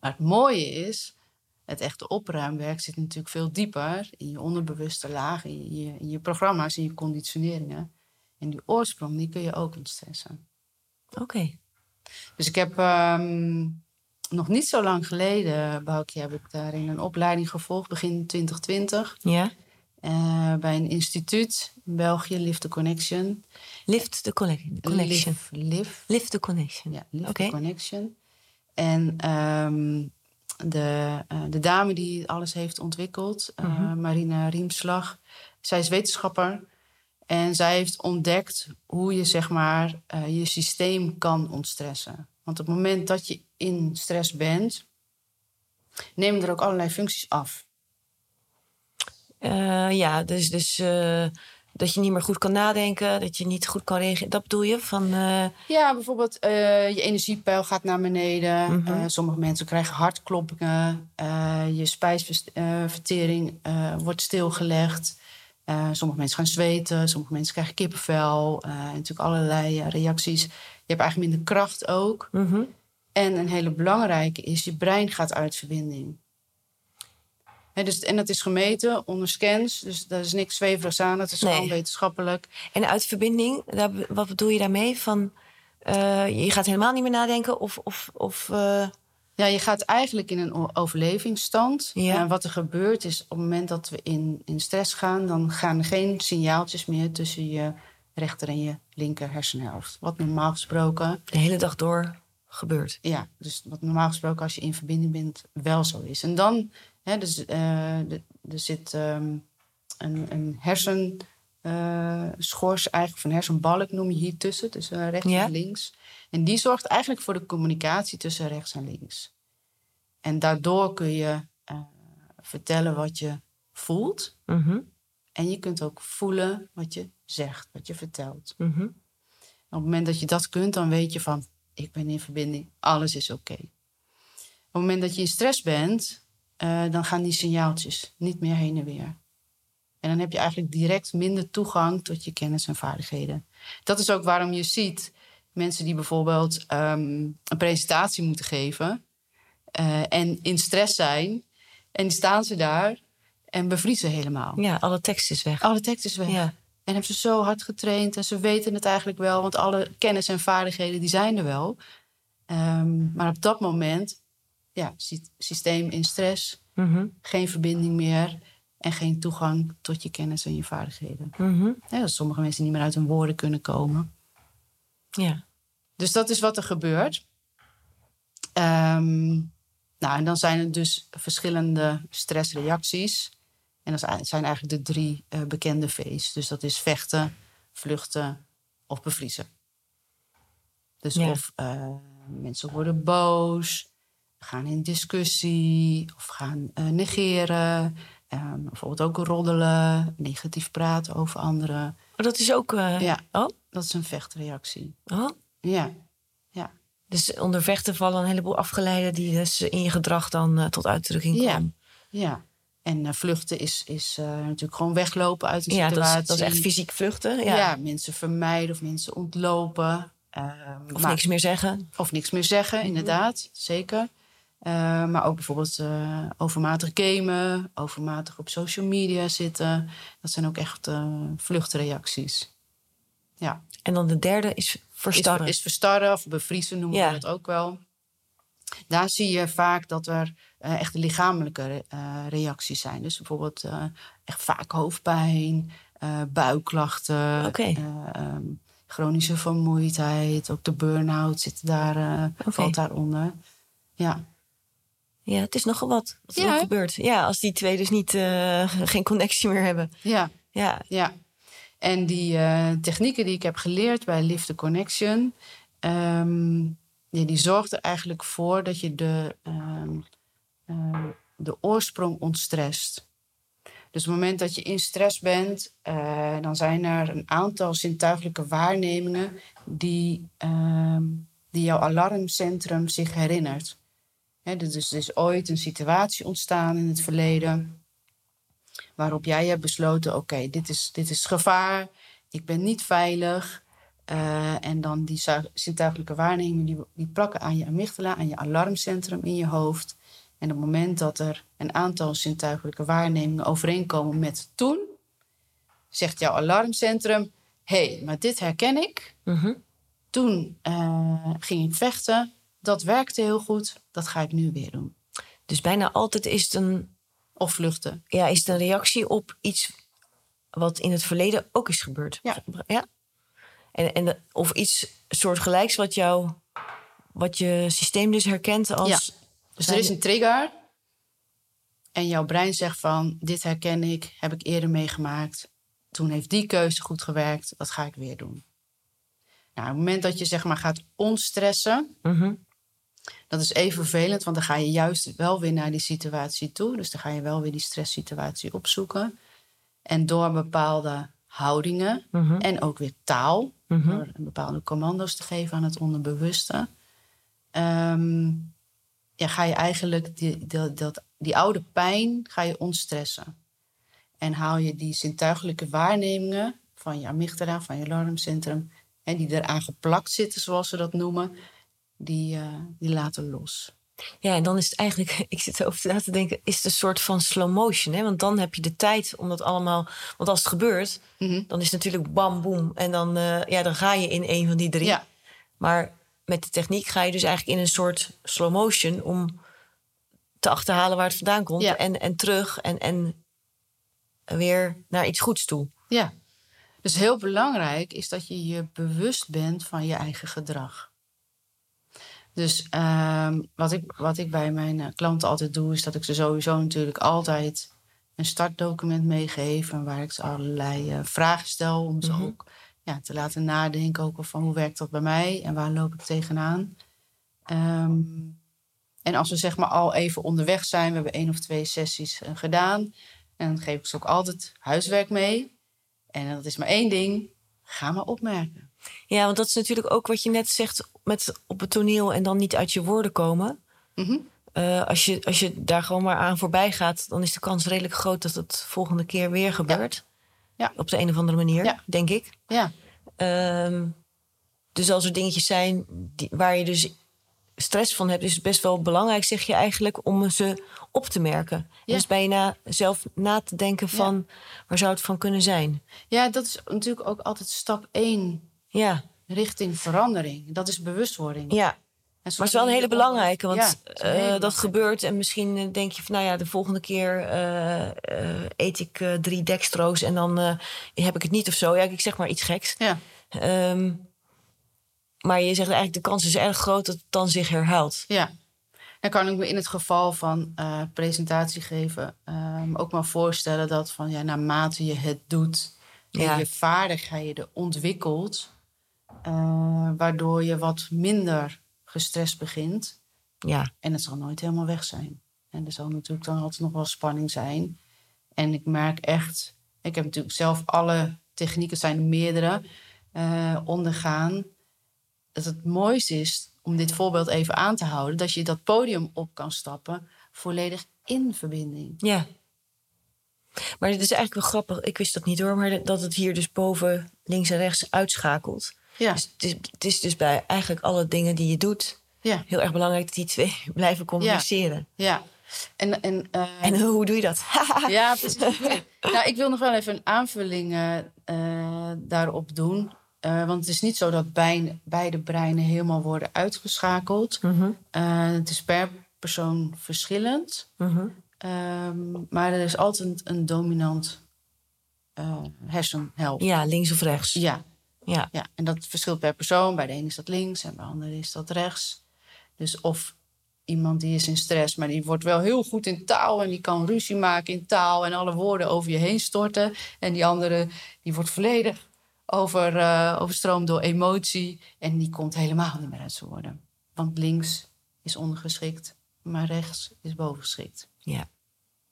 Maar het mooie is, het echte opruimwerk zit natuurlijk veel dieper in je onderbewuste laag, in je, in je programma's, in je conditioneringen. En die oorsprong, die kun je ook ontstressen. Oké. Dus ik heb ehm, nog niet zo lang geleden, Boukje, heb ik daarin een opleiding gevolgd, begin 2020. Ja. eh, bij een instituut in België, Lift the Connection. Lift the connection. live, Lift the connection. ja, Lift the Connection. En ehm, de, eh, de dame die alles heeft ontwikkeld, eh, Mhm. Marina Riemslag, zij is wetenschapper. En zij heeft ontdekt hoe je zeg maar eh, je systeem kan ontstressen. Want op het moment dat je in stress bent, nemen er ook allerlei functies af. Eh, ja, dus, dus eh, dat je niet meer goed kan nadenken, dat je niet goed kan reageren. Dat bedoel je? Van, Ja, bijvoorbeeld je energiepeil gaat naar beneden. Mhm. Sommige mensen krijgen hartkloppingen. Je spijsvertering wordt stilgelegd. Eh, sommige mensen gaan zweten. Sommige mensen krijgen kippenvel. En natuurlijk allerlei eh, reacties. Je hebt eigenlijk minder kracht ook. mhm. En een hele belangrijke is, je brein gaat uit verbinding. Dus, en dat is gemeten onder scans. Dus daar is niks zweverigs aan. Dat is Nee. gewoon wetenschappelijk. En uit verbinding, daar, wat bedoel je daarmee? Van, je gaat helemaal niet meer nadenken of... of, of Ja, je gaat eigenlijk in een overlevingsstand. Ja. En wat er gebeurt is, op het moment dat we in, in stress gaan... dan gaan er geen signaaltjes meer tussen je rechter en je linker hersenhelft. Wat normaal gesproken, de hele dag door gebeurt. ja, dus wat normaal gesproken als je in verbinding bent wel zo is. En dan, hè, dus, eh, de- er zit ehm, een, een hersenschors, eigenlijk van hersenbalk noem je hier tussen, tussen rechts Ja. en links. En die zorgt eigenlijk voor de communicatie tussen rechts en links. En daardoor kun je eh, vertellen wat je voelt. Mhm, En je kunt ook voelen wat je zegt, wat je vertelt. mhm. Op het moment dat je dat kunt, dan weet je van... ik ben in verbinding, alles is oké. Op het moment dat je in stress bent, eh, dan gaan die signaaltjes niet meer heen en weer. En dan heb je eigenlijk direct minder toegang tot je kennis en vaardigheden. Dat is ook waarom je ziet mensen die bijvoorbeeld ehm, een presentatie moeten geven... eh, en in stress zijn, en die staan ze daar en bevriezen helemaal. Ja, alle tekst is weg. Alle tekst is weg. Ja. En hebben ze zo hard getraind en ze weten het eigenlijk wel, want alle kennis en vaardigheden die zijn er wel. Ehm, maar op dat moment, ja, sy- systeem in stress, Mhm, geen verbinding meer en geen toegang tot je kennis en je vaardigheden. mhm. Ja, dat sommige mensen niet meer uit hun woorden kunnen komen. Ja. Dus dat is wat er gebeurt. Ehm, nou, en dan zijn er dus verschillende stressreacties. En dat zijn- eigenlijk de drie eh, bekende V's. Dus dat is vechten, vluchten of bevriezen. Dus Ja. of eh, mensen worden boos, gaan in discussie of gaan eh, negeren. Ehm, bijvoorbeeld ook roddelen, negatief praten over anderen. Oh, dat is ook... eh, Ja. Oh? Dat is een vechtreactie. oh? Ja, ja. Dus onder vechten vallen een heleboel afgeleiden... die dus in je gedrag dan eh, tot uitdrukking Ja. komen. Ja, en eh, vluchten is, is natuurlijk gewoon weglopen uit een Ja, dat situatie. is, dat is echt fysiek vluchten. Ja. Ja. mensen vermijden of mensen ontlopen. ehm, Of maar- niks meer zeggen. of niks meer zeggen, inderdaad, zeker. Eh, maar ook bijvoorbeeld eh, overmatig gamen, overmatig op social media zitten. Dat zijn ook echt eh, vluchtreacties. Ja, En dan de derde is verstarren. Is, is verstarren of bevriezen noemen Ja. we dat ook wel. Daar zie je vaak dat er echt lichamelijke reacties zijn. Dus bijvoorbeeld echt vaak hoofdpijn, buikklachten, eh, ehm, chronische vermoeidheid. Ook de burn-out zit daar, Oké. valt daaronder. Ja. Ja, het is nogal wat wat er Ja, gebeurt. Ja, als die twee dus niet, eh, geen connectie meer hebben. Ja, Ja, ja. En die eh, technieken die ik heb geleerd bij Lift the Connection... ehm, ja, die zorgt er eigenlijk voor dat je de, ehm, eh, de oorsprong ontstrest. Dus op het moment dat je in stress bent... dan zijn er een aantal zintuigelijke waarnemingen... die, ehm, die jouw alarmcentrum zich herinnert. Hè, dus er is ooit een situatie ontstaan in het verleden waarop jij hebt besloten: oké, dit, is, dit is gevaar, ik ben niet veilig. Eh, en dan die zintuigelijke waarnemingen die, die plakken aan je amygdala, aan je alarmcentrum in je hoofd. En op het moment dat er een aantal zintuigelijke waarnemingen overeenkomen met toen, zegt jouw alarmcentrum: hé, hey, maar dit herken ik. Mhm. Toen eh, ging ik vechten, dat werkte heel goed, dat ga ik nu weer doen. Dus bijna altijd is het, een, Of vluchten. ja, is het een reactie op iets wat in het verleden ook is gebeurd. Ja. ja? En, en, de- of iets soortgelijks wat, jou, wat je systeem dus herkent als... Ja. Dus er is een trigger. En jouw brein zegt van, dit herken ik, heb ik eerder meegemaakt. Toen heeft die keuze goed gewerkt, dat ga ik weer doen. Nou, op het moment dat je zeg maar gaat onstressen, Mhm. Dat is even vervelend, want dan ga je juist wel weer naar die situatie toe. Dus dan ga je wel weer die stresssituatie opzoeken. En door bepaalde houdingen Mhm. en ook weer taal. Mhm. Door bepaalde commando's te geven aan het onderbewuste. Ehm, ja, ga je eigenlijk die, dat, die oude pijn ga je ontstressen. En haal je die zintuigelijke waarnemingen van je amygdala, van je alarmcentrum... en die eraan geplakt zitten, zoals ze dat noemen, die, eh, die laten los. Ja, en dan is het eigenlijk, ik zit erover na te denken, is het een soort van slow motion. Hè? Want dan heb je de tijd om dat allemaal. Want als het gebeurt, Mhm. dan is het natuurlijk bam, boem. En dan, eh, ja, dan ga je in een van die drie. Ja, Maar met de techniek ga je dus eigenlijk in een soort slow motion om te achterhalen waar het vandaan komt. Ja. En, en terug en, en weer naar iets goeds toe. Ja. Dus heel belangrijk is dat je je bewust bent van je eigen gedrag. Dus ehm, wat, ik, wat ik bij mijn eh, klanten altijd doe, is dat ik ze sowieso natuurlijk altijd een startdocument meegeef. En waar ik ze allerlei eh, vragen stel om ze Mhm. ook ja, te laten nadenken over van hoe werkt dat bij mij en waar loop ik tegenaan. Ehm, en als we zeg maar al even onderweg zijn, we hebben één of twee sessies eh, gedaan. En dan geef ik ze ook altijd huiswerk mee. En dat is maar één ding. Ga maar opmerken. Ja, want dat is natuurlijk ook wat je net zegt met op het toneel en dan niet uit je woorden komen. Mhm. Eh, als, je, als je daar gewoon maar aan voorbij gaat, dan is de kans redelijk groot dat het volgende keer weer gebeurt. Ja. Op de een of andere manier, Ja. denk ik. Ja, Ehm, dus als er dingetjes zijn die, waar je dus stress van hebt, is het best wel belangrijk, zeg je eigenlijk, om ze op te merken. En Ja. Dus bij je na, zelf na te denken van waar zou het van kunnen zijn. ja, dat is natuurlijk ook altijd stap één Ja, richting verandering. Dat is bewustwording. ja. Maar het is wel een hele belangrijke, want Ja, eh, dat gebeurt en misschien eh, denk je van, nou ja, de volgende keer eh, eet ik drie dextro's en dan heb ik het niet of zo. Ja, ik zeg maar iets geks. Ja, Ehm, maar je zegt eigenlijk, de kans is erg groot dat het dan zich herhaalt. ja. Dan kan ik me in het geval van presentatie geven ehm, ook maar voorstellen dat van ja, naarmate je het doet en Ja. je vaardigheden ontwikkelt, eh, waardoor je wat minder gestrest begint. Ja, En het zal nooit helemaal weg zijn. En er zal natuurlijk dan altijd nog wel spanning zijn. En ik merk echt, ik heb natuurlijk zelf alle technieken, zijn er meerdere, eh, ondergaan. Dat het mooiste is, om dit voorbeeld even aan te houden, dat je dat podium op kan stappen, volledig in verbinding. ja. Maar het is eigenlijk wel grappig, ik wist dat niet hoor, maar dat het hier dus boven links en rechts uitschakelt. Ja, Dus het, is, het is dus bij eigenlijk alle dingen die je doet ja, heel erg belangrijk dat die twee blijven communiceren. ja. En, en, eh, En hoe doe je dat? Ja, precies. nou, ik wil nog wel even een aanvulling eh, eh, daarop doen. Want het is niet zo dat bein- beide breinen helemaal worden uitgeschakeld. Mhm, het is per persoon verschillend. mhm. Ehm, maar er is altijd een dominant eh, hersenhelft. Ja, links of rechts. Ja, Ja. ja, en dat verschilt per persoon. Bij de ene is dat links en bij de andere is dat rechts. Dus of iemand die is in stress, maar die wordt wel heel goed in taal... en die kan ruzie maken in taal en alle woorden over je heen storten. En die andere, die wordt volledig over, eh, overstroomd door emotie... en die komt helemaal niet meer uit zijn woorden. Want links is ondergeschikt, maar rechts is bovengeschikt. Ja.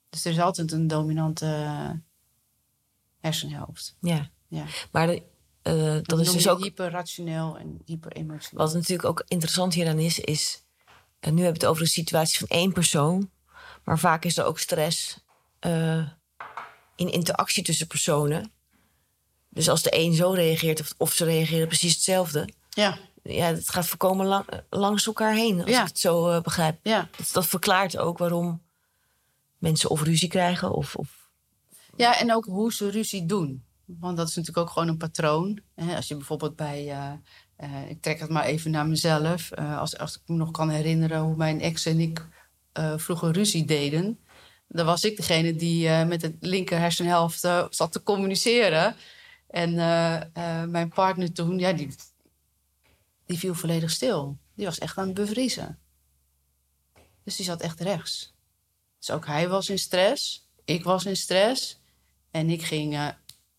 Dus er is altijd een dominante eh, hersenhelft. ja. Ja. Maar de, eh, dat is dus ook hyperrationeel en hyperemotioneel. Wat natuurlijk ook interessant hieraan is, is... En nu hebben we het over een situatie van één persoon. Maar vaak is er ook stress eh, in interactie tussen personen. Dus als de een zo reageert of, of ze reageren precies hetzelfde... Ja, Ja, het gaat voorkomen lang, langs elkaar heen, als Ja. ik het zo eh, begrijp. ja. Dat, dat verklaart ook waarom mensen of ruzie krijgen of... of ja, en ook hoe ze ruzie doen. Want dat is natuurlijk ook gewoon een patroon. Als je bijvoorbeeld bij, eh, eh, ik trek het maar even naar mezelf. eh, als, als ik me nog kan herinneren hoe mijn ex en ik vroeger ruzie deden. Dan was ik degene die met de linker hersenhelft zat te communiceren. En mijn partner toen, ja, die, die viel volledig stil. Die was echt aan het bevriezen. Dus die zat echt rechts. Dus ook hij was in stress. Ik was in stress. En ik ging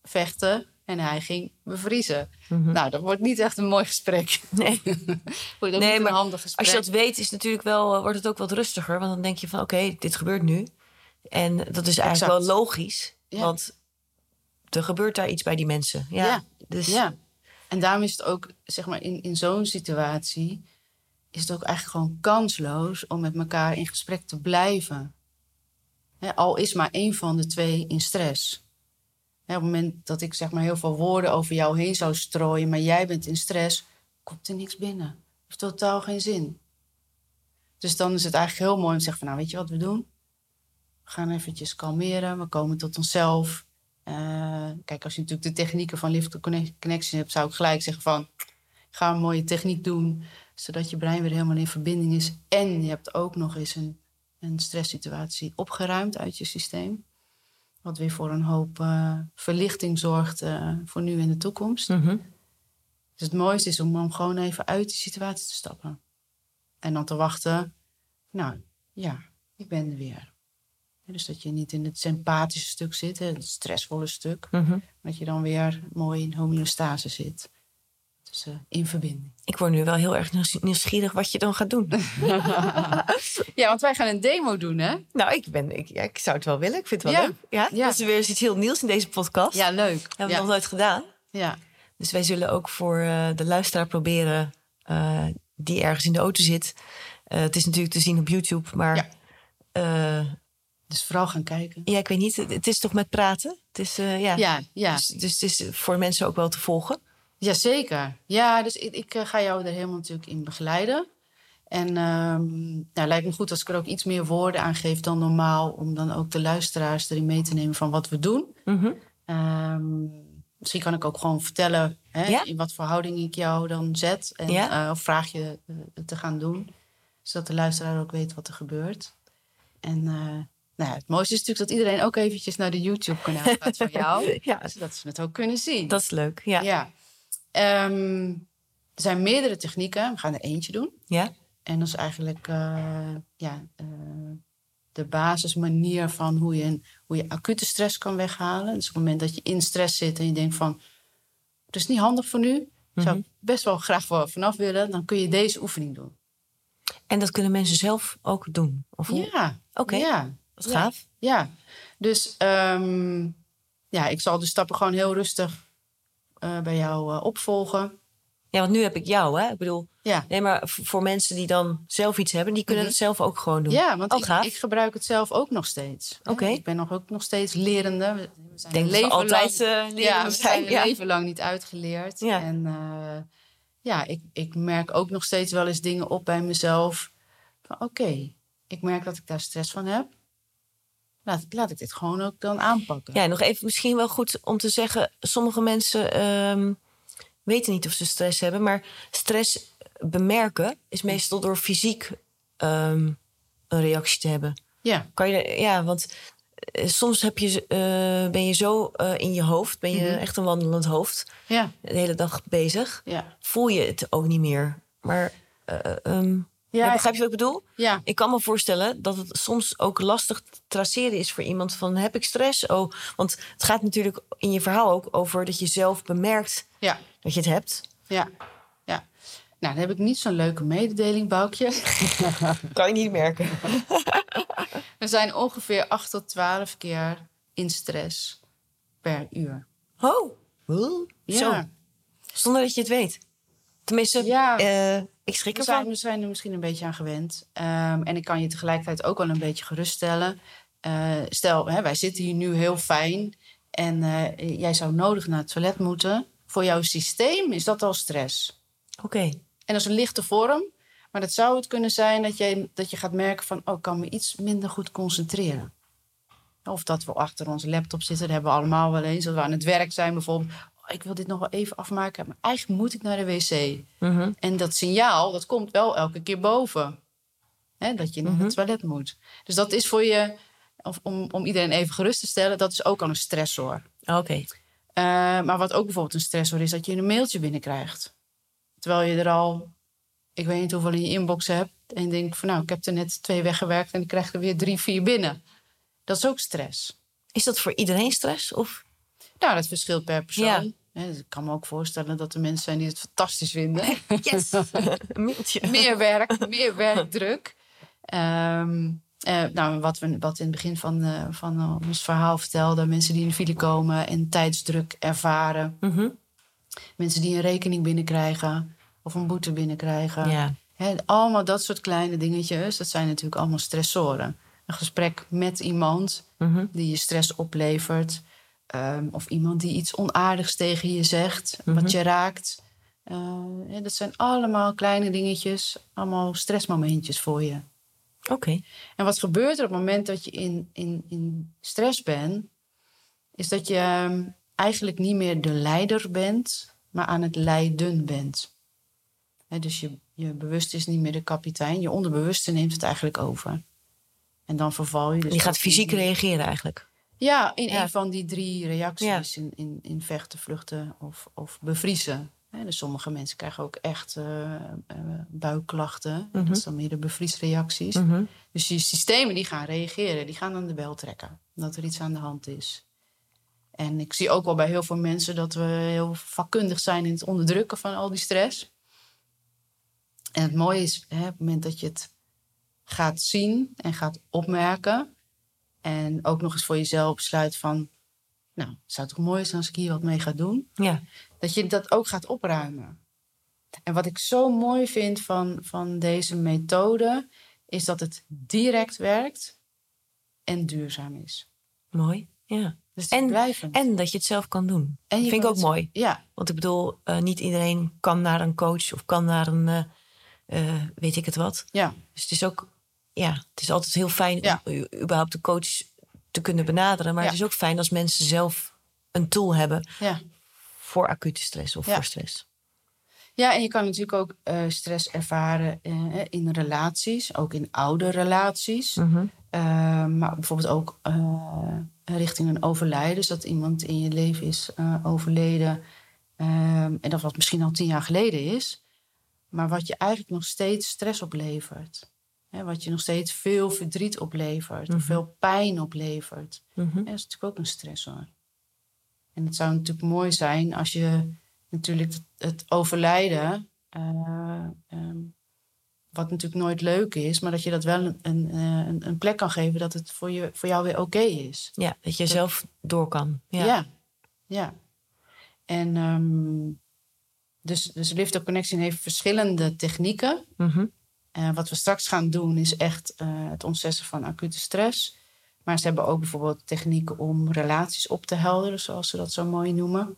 vechten. En hij ging bevriezen. Nou, dat wordt niet echt een mooi gesprek. Nee. wordt ook Nee, maar een handig gesprek. Als je dat weet, is natuurlijk wel, eh, wordt het ook wat rustiger. Want dan denk je van, oké, dit gebeurt nu. En dat is eigenlijk Exact. wel logisch. Ja. Want er gebeurt daar iets bij die mensen. Ja, Ja. Dus, Ja. En daarom is het ook, zeg maar, in, in zo'n situatie... is het ook eigenlijk gewoon kansloos om met elkaar in gesprek te blijven. Al is maar één van de twee in stress. Op het moment dat ik zeg maar heel veel woorden over jou heen zou strooien... maar jij bent in stress, komt er niks binnen. Heeft totaal geen zin. Dus dan is het eigenlijk heel mooi om te zeggen van... nou, weet je wat we doen? We gaan eventjes kalmeren, we komen tot onszelf... Eh, kijk, als je natuurlijk de technieken van Lift Connection hebt, zou ik gelijk zeggen van ga een mooie techniek doen, zodat je brein weer helemaal in verbinding is. En je hebt ook nog eens een, een stresssituatie opgeruimd uit je systeem. Wat weer voor een hoop eh, verlichting zorgt eh, voor nu en de toekomst. Mhm. Dus het mooiste is om dan gewoon even uit die situatie te stappen. En dan te wachten. Nou, ja, ik ben er weer. Dus dat je niet in het sympathische stuk zit, het stressvolle stuk. Mhm. Dat je dan weer mooi in homeostase zit. In verbinding. Ik word nu wel heel erg nieuws- nieuwsgierig wat je dan gaat doen. Ja, want wij gaan een demo doen, hè? nou, ik, ben, ik, ja, ik zou het wel willen. Ik vind het wel Ja. leuk. Ja? Ja. Dat is weer iets heel nieuws in deze podcast. Ja, leuk. Dat hebben we ja. nog nooit gedaan. ja. Dus wij zullen ook voor eh, de luisteraar proberen eh, die ergens in de auto zit. Eh, het is natuurlijk te zien op YouTube, maar Dus vooral gaan kijken. ja ik weet niet. Het, is toch met praten? Het is, eh, ja. Ja, ja. Dus, dus het is voor mensen ook wel te volgen. Jazeker. Ja, dus ik, ik eh, ga jou er helemaal natuurlijk in begeleiden. En ehm nou, lijkt me goed als ik er ook iets meer woorden aan geef dan normaal. Om dan ook de luisteraars erin mee te nemen van wat we doen. Mhm. Ehm, misschien kan ik ook gewoon vertellen hè, Ja. in wat verhouding ik jou dan zet. En, Ja. eh, of vraag je eh, te gaan doen. Zodat de luisteraar ook weet wat er gebeurt. En nou ja, het mooiste is natuurlijk dat iedereen ook eventjes naar de YouTube-kanaal gaat van jou. Ja, Zodat ze het ook kunnen zien. dat is leuk. Ja. Ehm, er zijn meerdere technieken. We gaan er eentje doen. Ja? En dat is eigenlijk eh, ja, eh, de basismanier van hoe je, een, hoe je acute stress kan weghalen. Dus op het moment dat je in stress zit en je denkt van... het is niet handig voor nu. Zou ik best wel graag vanaf willen. Dan kun je deze oefening doen. En dat kunnen mensen zelf ook doen? Of hoe? Ja. Oké. Ja. Wat gaaf. Ja. Dus ehm, ja, ik zal de stappen gewoon heel rustig eh, bij jou eh, opvolgen. Ja, want nu heb ik jou, hè? Ik bedoel, Ja. nee, maar voor mensen die dan zelf iets hebben, die kunnen Mhm. het zelf ook gewoon doen. Ja, want Oh, ik, ik gebruik het zelf ook nog steeds. Oké. Ik ben nog, ook nog steeds lerende. We zijn denk leven altijd lang, eh, ja, we zijn. Ja. leven lang niet uitgeleerd. Ja. En ja, ik, ik merk ook nog steeds wel eens dingen op bij mezelf. Van oké, ik merk dat ik daar stress van heb. Laat, laat ik dit gewoon ook dan aanpakken. Ja, nog even misschien wel goed om te zeggen: sommige mensen ehm, weten niet of ze stress hebben, maar stress bemerken is meestal door fysiek ehm, een reactie te hebben. Ja, Kan je, ja, want eh, soms heb je, eh, ben je zo eh, in je hoofd, ben je Mhm. echt een wandelend hoofd, ja, de hele dag bezig, ja. voel je het ook niet meer. Maar eh, ehm, ja, Ja, begrijp je wat ik bedoel? ja, Ik kan me voorstellen dat het soms ook lastig te traceren is voor iemand van heb ik stress? Oh, want het gaat natuurlijk in je verhaal ook over dat je zelf bemerkt ja, dat je het hebt. ja, ja. Nou, dan heb ik niet zo'n leuke mededeling, Boukje. Kan je niet merken. We zijn ongeveer 8 tot 12 keer in stress per uur. Oh, Oeh, zo. Ja, Zonder dat je het weet. Tenminste, Ja. eh, ik schrik we zijn, ervan. we zijn er misschien een beetje aan gewend. Ehm, en ik kan je tegelijkertijd ook wel een beetje geruststellen. Eh, stel, hè, wij zitten hier nu heel fijn. En eh, jij zou nodig naar het toilet moeten. Voor jouw systeem is dat al stress. Oké, En dat is een lichte vorm. Maar dat zou het kunnen zijn dat je, dat je gaat merken van... oh, ik kan me iets minder goed concentreren. Of dat we achter onze laptop zitten. Dat hebben we allemaal wel eens. Dat we aan het werk zijn bijvoorbeeld. Ik wil dit nog wel even afmaken. Maar eigenlijk moet ik naar de wc. Mhm. En dat signaal, dat komt wel elke keer boven. Hè, dat je naar Mhm. het toilet moet. Dus dat is voor je... Of om, om iedereen even gerust te stellen... dat is ook al een stressor. oké. Eh, maar wat ook bijvoorbeeld een stressor is, dat je een mailtje binnenkrijgt. Terwijl je er al, ik weet niet hoeveel in je inbox hebt. En je denkt van nou, ik heb er net twee weggewerkt en ik krijg er weer drie, vier binnen. Dat is ook stress. Is dat voor iedereen stress? Of? Nou, dat verschilt per persoon. Ja. Dus ik kan me ook voorstellen dat er mensen zijn die het fantastisch vinden. Yes! meer werk, meer werkdruk. Ehm, Eh, nou, wat we wat in het begin van, eh, van eh, ons verhaal vertelden. Mensen die in de file komen en tijdsdruk ervaren. Mhm. Mensen die een rekening binnenkrijgen of een boete binnenkrijgen. Ja. Allemaal dat soort kleine dingetjes. Dat zijn natuurlijk allemaal stressoren. Een gesprek met iemand Mhm. die je stress oplevert. Ehm, of iemand die iets onaardigs tegen je zegt, Mhm. wat je raakt. Eh, hè, dat zijn allemaal kleine dingetjes, allemaal stressmomentjes voor je. Oké. En wat gebeurt er op het moment dat je in, in, in stress bent, is dat je ehm, eigenlijk niet meer de leider bent, maar aan het leiden bent. Dus je, je bewuste is niet meer de kapitein, je onderbewuste neemt het eigenlijk over. En dan verval je dus. Die gaat in fysiek reageren eigenlijk. Ja, in Ja. een van die drie reacties. In, in, in vechten, vluchten of, of bevriezen. Hè, dus sommige mensen krijgen ook echt eh, eh, buikklachten. Mhm. Dat zijn meer de bevriesreacties. Mhm. Dus die systemen die gaan reageren, die gaan aan de bel trekken. Dat er iets aan de hand is. En ik zie ook wel bij heel veel mensen dat we heel vakkundig zijn in het onderdrukken van al die stress. En het mooie is, hè, op het moment dat je het gaat zien en gaat opmerken. En ook nog eens voor jezelf besluit van, nou, het zou toch mooi zijn als ik hier wat mee ga doen Ja. dat je dat ook gaat opruimen. En wat ik zo mooi vind van, van deze methode, is dat het direct werkt en duurzaam is. Mooi. Ja. Dus En- blijvend. En dat je het zelf kan doen. En je vind ik ook mooi. Ja, Want ik bedoel, eh, niet iedereen kan naar een coach of kan naar een, eh, eh, weet ik het wat. ja, Dus het is ook, ja, het is altijd heel fijn Ja. om überhaupt de coach te kunnen benaderen. Maar Ja. het is ook fijn als mensen zelf een tool hebben ja. voor acute stress of voor stress. Ja, en je kan natuurlijk ook eh, stress ervaren eh, in relaties, ook in oude relaties. Mhm. Eh, maar bijvoorbeeld ook richting een overlijden. Dus dat iemand in je leven is overleden. Ehm, en dat wat misschien al tien jaar geleden is. Maar wat je eigenlijk nog steeds stress oplevert. Hè, wat je nog steeds veel verdriet oplevert. Mhm. Of veel pijn oplevert. Mhm. Ja, dat is natuurlijk ook een stressor. En het zou natuurlijk mooi zijn als je natuurlijk het, overlijden, eh, ehm, wat natuurlijk nooit leuk is, maar dat je dat wel een, een, eh, een, een plek kan geven dat het voor, je, voor jou weer oké is. Ja, dat je zelf door kan. Ja. Ja, ja. En ehm, dus, dus Lift Up Connection heeft verschillende technieken. Mhm. Eh, wat we straks gaan doen is echt eh, het ontzetten van acute stress. Maar ze hebben ook bijvoorbeeld technieken om relaties op te helderen, zoals ze dat zo mooi noemen.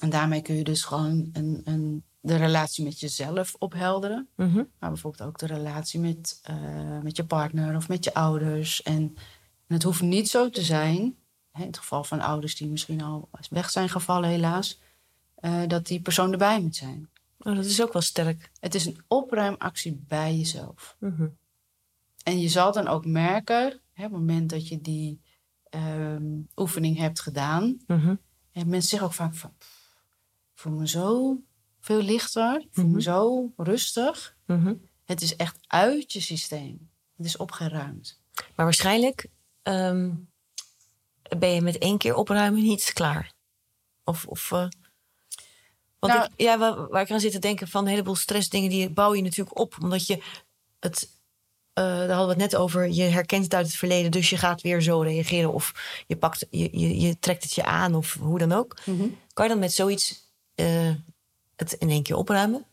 En daarmee kun je dus gewoon een, een, de relatie met jezelf ophelderen. Mhm. Maar bijvoorbeeld ook de relatie met, eh, met je partner of met je ouders. En, en het hoeft niet zo te zijn, hè, in het geval van ouders die misschien al weg zijn gevallen helaas, eh, dat die persoon erbij moet zijn. Oh, dat is ook wel sterk. Het is een opruimactie bij jezelf. Mhm. En je zal dan ook merken, hè, op het moment dat je die ehm, oefening hebt gedaan, Mhm. en mensen zeggen ook vaak van, "Pff, ik voel me zo veel lichter, ik voel Mhm. me zo rustig. Mhm. Het is echt uit je systeem. Het is opgeruimd. Maar waarschijnlijk ehm, ben je met één keer opruimen niet klaar. Of, of eh, want Nou- ik, ja, waar, waar ik aan zit te denken van een heleboel stressdingen, die bouw je natuurlijk op. Omdat je het, eh, daar hadden we het net over, je herkent het uit het verleden, dus je gaat weer zo reageren. Of je, pakt, je, je, je trekt het je aan, of hoe dan ook. Kan je dan met zoiets eh, het in één keer opruimen?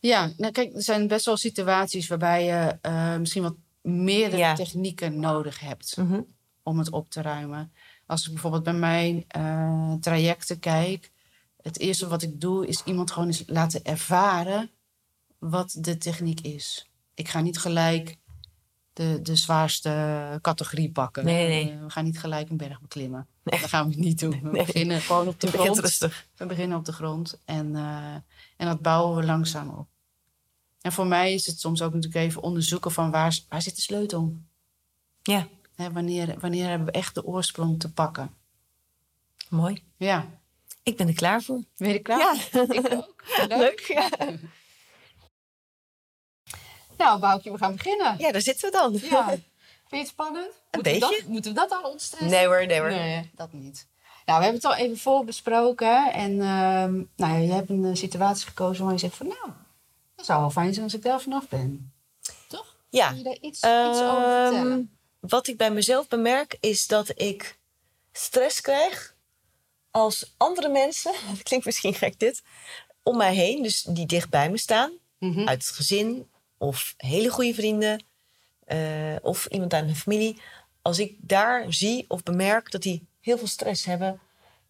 Ja, nou kijk, er zijn best wel situaties waarbij je eh, misschien wat meerdere Ja. technieken nodig hebt. Mhm. om het op te ruimen. Als ik bijvoorbeeld bij mijn trajecten kijk, het eerste wat ik doe is iemand gewoon eens laten ervaren wat de techniek is. Ik ga niet gelijk de, de zwaarste categorie pakken. Nee, nee. Eh, we gaan niet gelijk een berg beklimmen. Nee. Dat gaan we niet doen. We Nee. beginnen gewoon op de grond. rustig. We beginnen op de grond en, eh, en dat bouwen we langzaam op. En voor mij is het soms ook natuurlijk even onderzoeken van waar, waar zit de sleutel? Ja, Hè, wanneer, wanneer hebben we echt de oorsprong te pakken? mooi. Ja. Ik ben er klaar voor. Ben je er klaar? Ja. Ik ook. Leuk. Ja. Nou, Boukje, we gaan beginnen. ja, daar zitten we dan. Ja. Vind je het spannend? Moeten beetje. We dat, moeten we dat al ontstressen? Nee hoor, nee hoor. Nee, dat niet. Nou, we hebben het al even voorbesproken. En ehm, nou ja, je hebt een eh, situatie gekozen waar je zegt van... Nou, dat zou wel fijn zijn als ik daar vanaf ben. Toch? Ja. Kun je daar iets, iets over Ehm, vertellen? wat ik bij mezelf bemerk is dat ik stress krijg als andere mensen, het klinkt misschien gek dit, om mij heen, dus die dicht bij me staan, Mhm. uit het gezin of hele goede vrienden eh, of iemand uit mijn familie. Als ik daar zie of bemerk dat die heel veel stress hebben,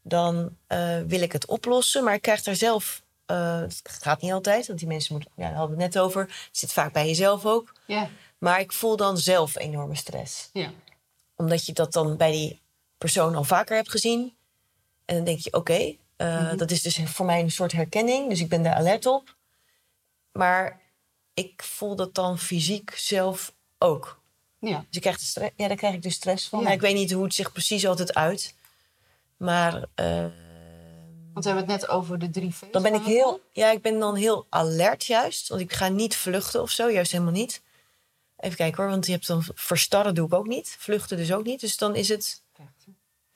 dan eh, wil ik het oplossen. Maar ik krijg daar zelf, eh, het gaat niet altijd, want die mensen moeten, ja, daar hadden we het net over, het zit vaak bij jezelf ook. Ja, Maar ik voel dan zelf enorme stress. ja. Omdat je dat dan bij die persoon al vaker hebt gezien. En dan denk je, oké, eh, Mhm. dat is dus voor mij een soort herkenning. Dus ik ben daar alert op. Maar ik voel dat dan fysiek zelf ook. ja. Dus ik krijg de ja, daar krijg ik dus stress van. Ja. Ik weet niet hoe het zich precies altijd uit. Maar eh, Want we hebben het net over de drie V's dan ben ik heel, ja, ik ben dan heel alert juist. Want ik ga niet vluchten of zo, juist helemaal niet. Even kijken hoor, want je hebt dan verstarren doe ik ook niet. Vluchten dus ook niet. Dus dan is het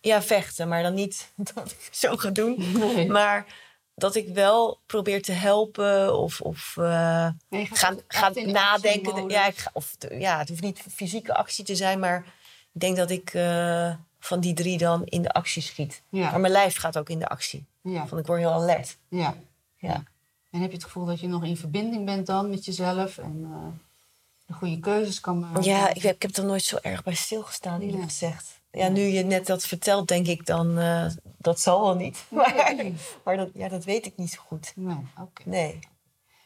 ja, vechten, maar dan niet dat ik zo ga doen. Nee. Maar dat ik wel probeer te helpen of, of eh, Nee, gaan, gaan nadenken. Ja, ik ga, of, ja, het hoeft niet fysieke actie te zijn, maar ik denk dat ik eh, van die drie dan in de actie schiet. Ja. Maar mijn lijf gaat ook in de actie. Ja, ik word heel alert. ja. Ja. En heb je het gevoel dat je nog in verbinding bent dan met jezelf en eh, de goede keuzes kan maken? Ja, ik heb, ik heb er nooit zo erg bij stilgestaan, eerlijk Nee. gezegd. Ja, nu je net dat vertelt, denk ik dan, eh, dat zal wel niet. Maar, maar dat, ja, dat weet ik niet zo goed. Nee, oké. Nee.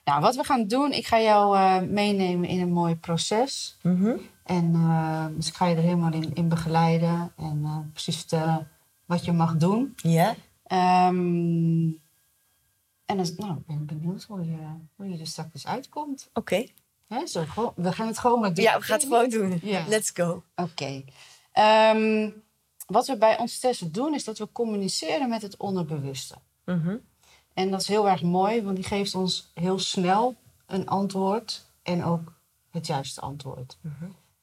Nou, wat we gaan doen, ik ga jou eh, meenemen in een mooi proces. Mhm. En eh, dus ik ga je er helemaal in, in begeleiden en precies vertellen wat je mag doen. Ja? Ehm, en dan, nou, ik ben benieuwd hoe je, hoe je er straks uitkomt. Oké. Hè, zo, we gaan het gewoon maar doen. Ja, we gaan het gewoon doen. Let's go. Oké. Ehm, wat we bij ons testen doen, is dat we communiceren met het onderbewuste. Mhm. En dat is heel erg mooi, want die geeft ons heel snel een antwoord en ook het juiste antwoord.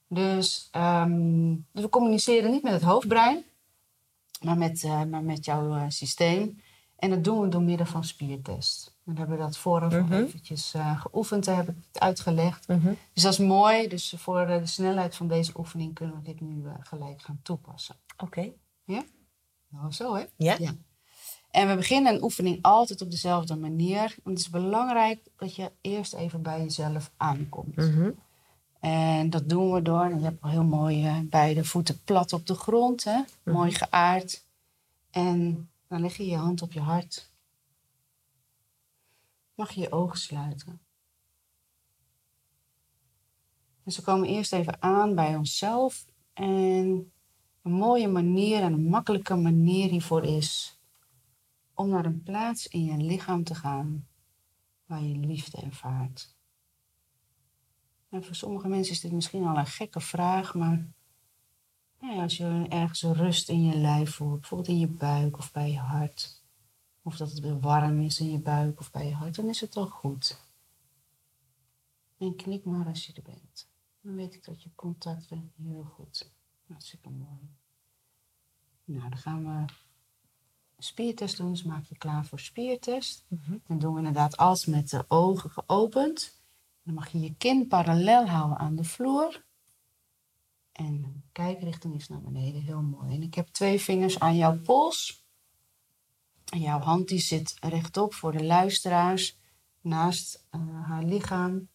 Dus ehm, we communiceren niet met het hoofdbrein, maar met, eh, maar met jouw eh, systeem. En dat doen we door middel van spiertest. We hebben dat vooraf al Mhm. eventjes eh, geoefend, daar heb ik het uitgelegd. Mhm. Dus dat is mooi. Dus voor eh, de snelheid van deze oefening kunnen we dit nu eh, gelijk gaan toepassen. Oké. Nou, zo hè? Ja? En we beginnen een oefening altijd op dezelfde manier. Want het is belangrijk dat je eerst even bij jezelf aankomt. Mhm. En dat doen we door, en je hebt al heel mooi eh, beide voeten plat op de grond, hè? mooi geaard. En dan leg je je hand op je hart. Mag je je ogen sluiten. Dus we komen eerst even aan bij onszelf. En een mooie manier en een makkelijke manier hiervoor is om naar een plaats in je lichaam te gaan waar je liefde ervaart. En voor sommige mensen is dit misschien al een gekke vraag, maar nou ja, als je ergens rust in je lijf voelt, bijvoorbeeld in je buik of bij je hart, of dat het weer warm is in je buik of bij je hart, dan is het al goed. En knik maar als je er bent. Dan weet ik dat je contact bent. Heel goed. Hartstikke mooi. Nou, dan gaan we een spiertest doen. Dus maak je klaar voor spiertest. Dan doen we inderdaad alles met de ogen geopend. Dan mag je je kin parallel houden aan de vloer. En kijkrichting is naar beneden. Heel mooi. En ik heb twee vingers aan jouw pols. En jouw hand die zit rechtop voor de luisteraars. Naast eh, haar lichaam.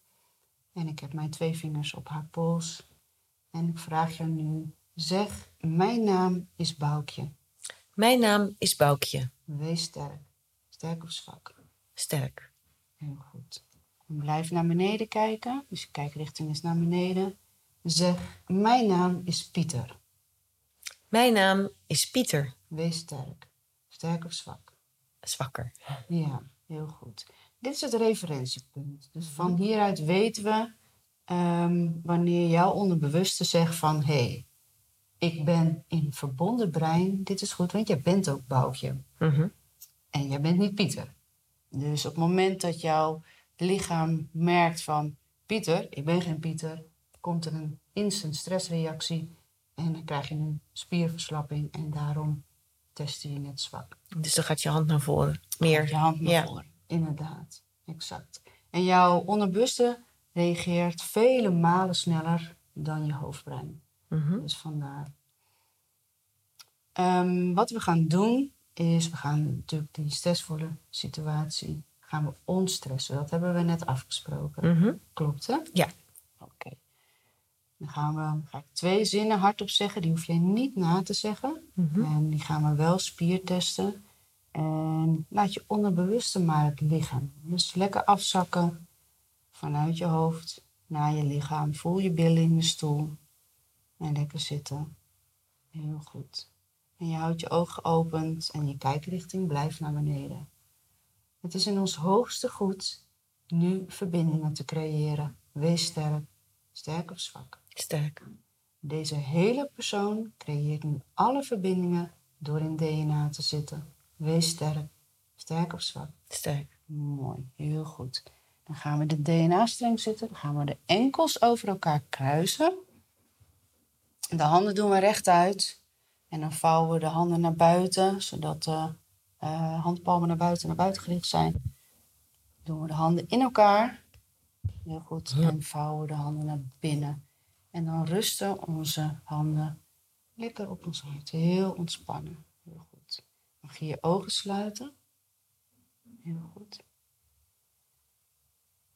En ik heb mijn twee vingers op haar pols. En ik vraag jou nu. Zeg, mijn naam is Boukje. Mijn naam is Boukje. Wees sterk. Sterk of zwak. Sterk. Heel goed. En blijf naar beneden kijken. Dus je kijkrichting is naar beneden. Zeg, mijn naam is Pieter. Mijn naam is Pieter. Wees sterk. Sterk of zwak. Zwakker. Ja, heel goed. Dit is het referentiepunt. Dus van hieruit weten we ehm, wanneer jouw onderbewuste zegt van... hé, hey, ik ben in verbonden brein. Dit is goed, want jij bent ook Boukje. Mhm. En jij bent niet Pieter. Dus op het moment dat jouw lichaam merkt van... Pieter, ik ben geen Pieter... komt er een instant stressreactie... en dan krijg je een spierverslapping... en daarom testen je net zwak. Dus dan gaat je hand naar voren. Meer. Je hand naar Ja. voren. Inderdaad, exact. En jouw onderbewuste reageert vele malen sneller dan je hoofdbrein. Mhm. Dus vandaar. Ehm, wat we gaan doen is, we gaan natuurlijk die stressvolle situatie gaan we ontstressen. Dat hebben we net afgesproken. Mhm. Klopt, hè? Ja. Dan gaan we, ga ik twee zinnen hardop zeggen. Die hoef jij niet na te zeggen. Mhm. En die gaan we wel spiertesten. En laat je onderbewuste maar het liggen. Dus lekker afzakken vanuit je hoofd naar je lichaam. Voel je billen in de stoel. En lekker zitten. Heel goed. En je houdt je ogen geopend en je kijkrichting blijft naar beneden. Het is in ons hoogste goed nu verbindingen te creëren. Wees sterk, sterk of zwak. Sterk. Deze hele persoon creëert nu alle verbindingen door in DNA te zitten. Wees sterk, sterk of zwak. Sterk. Mooi, heel goed. Dan gaan we de DNA-streng zitten. Dan gaan we de enkels over elkaar kruisen. De handen doen we rechtuit. En dan vouwen we de handen naar buiten, zodat de eh, handpalmen naar buiten, naar buiten gericht zijn. Doen we de handen in elkaar. Heel goed. En vouwen we de handen naar binnen. En dan rusten onze handen lekker op ons hart. Heel ontspannen. Heel goed. Mag je je ogen sluiten. Heel goed.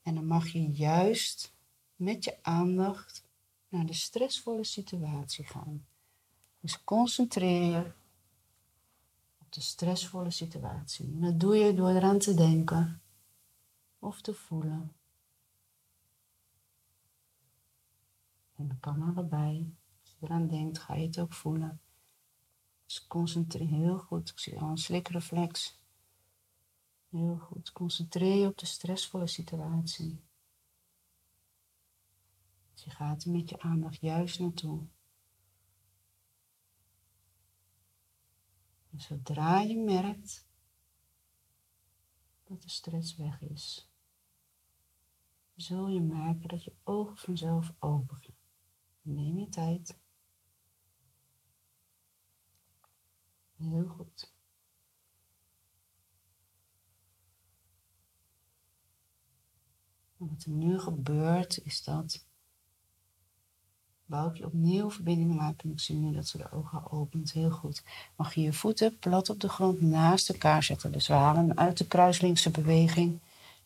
En dan mag je juist met je aandacht naar de stressvolle situatie gaan. Dus concentreer je op de stressvolle situatie. En dat doe je door eraan te denken of te voelen. En dat kan allebei. Als je eraan denkt, ga je het ook voelen. Dus concentreer heel goed. Ik zie al een slikreflex. Heel goed. Concentreer je op de stressvolle situatie. Dus je gaat er met je aandacht juist naartoe. En zodra je merkt dat de stress weg is, zul je merken dat je ogen vanzelf open gaan. Neem je tijd. Heel goed. Wat er nu gebeurt is dat Boukje opnieuw verbindingen maakt. En ik zie nu dat ze de ogen opent. Heel goed. Mag je je voeten plat op de grond naast elkaar zetten. Dus we halen hem uit de kruislinkse beweging.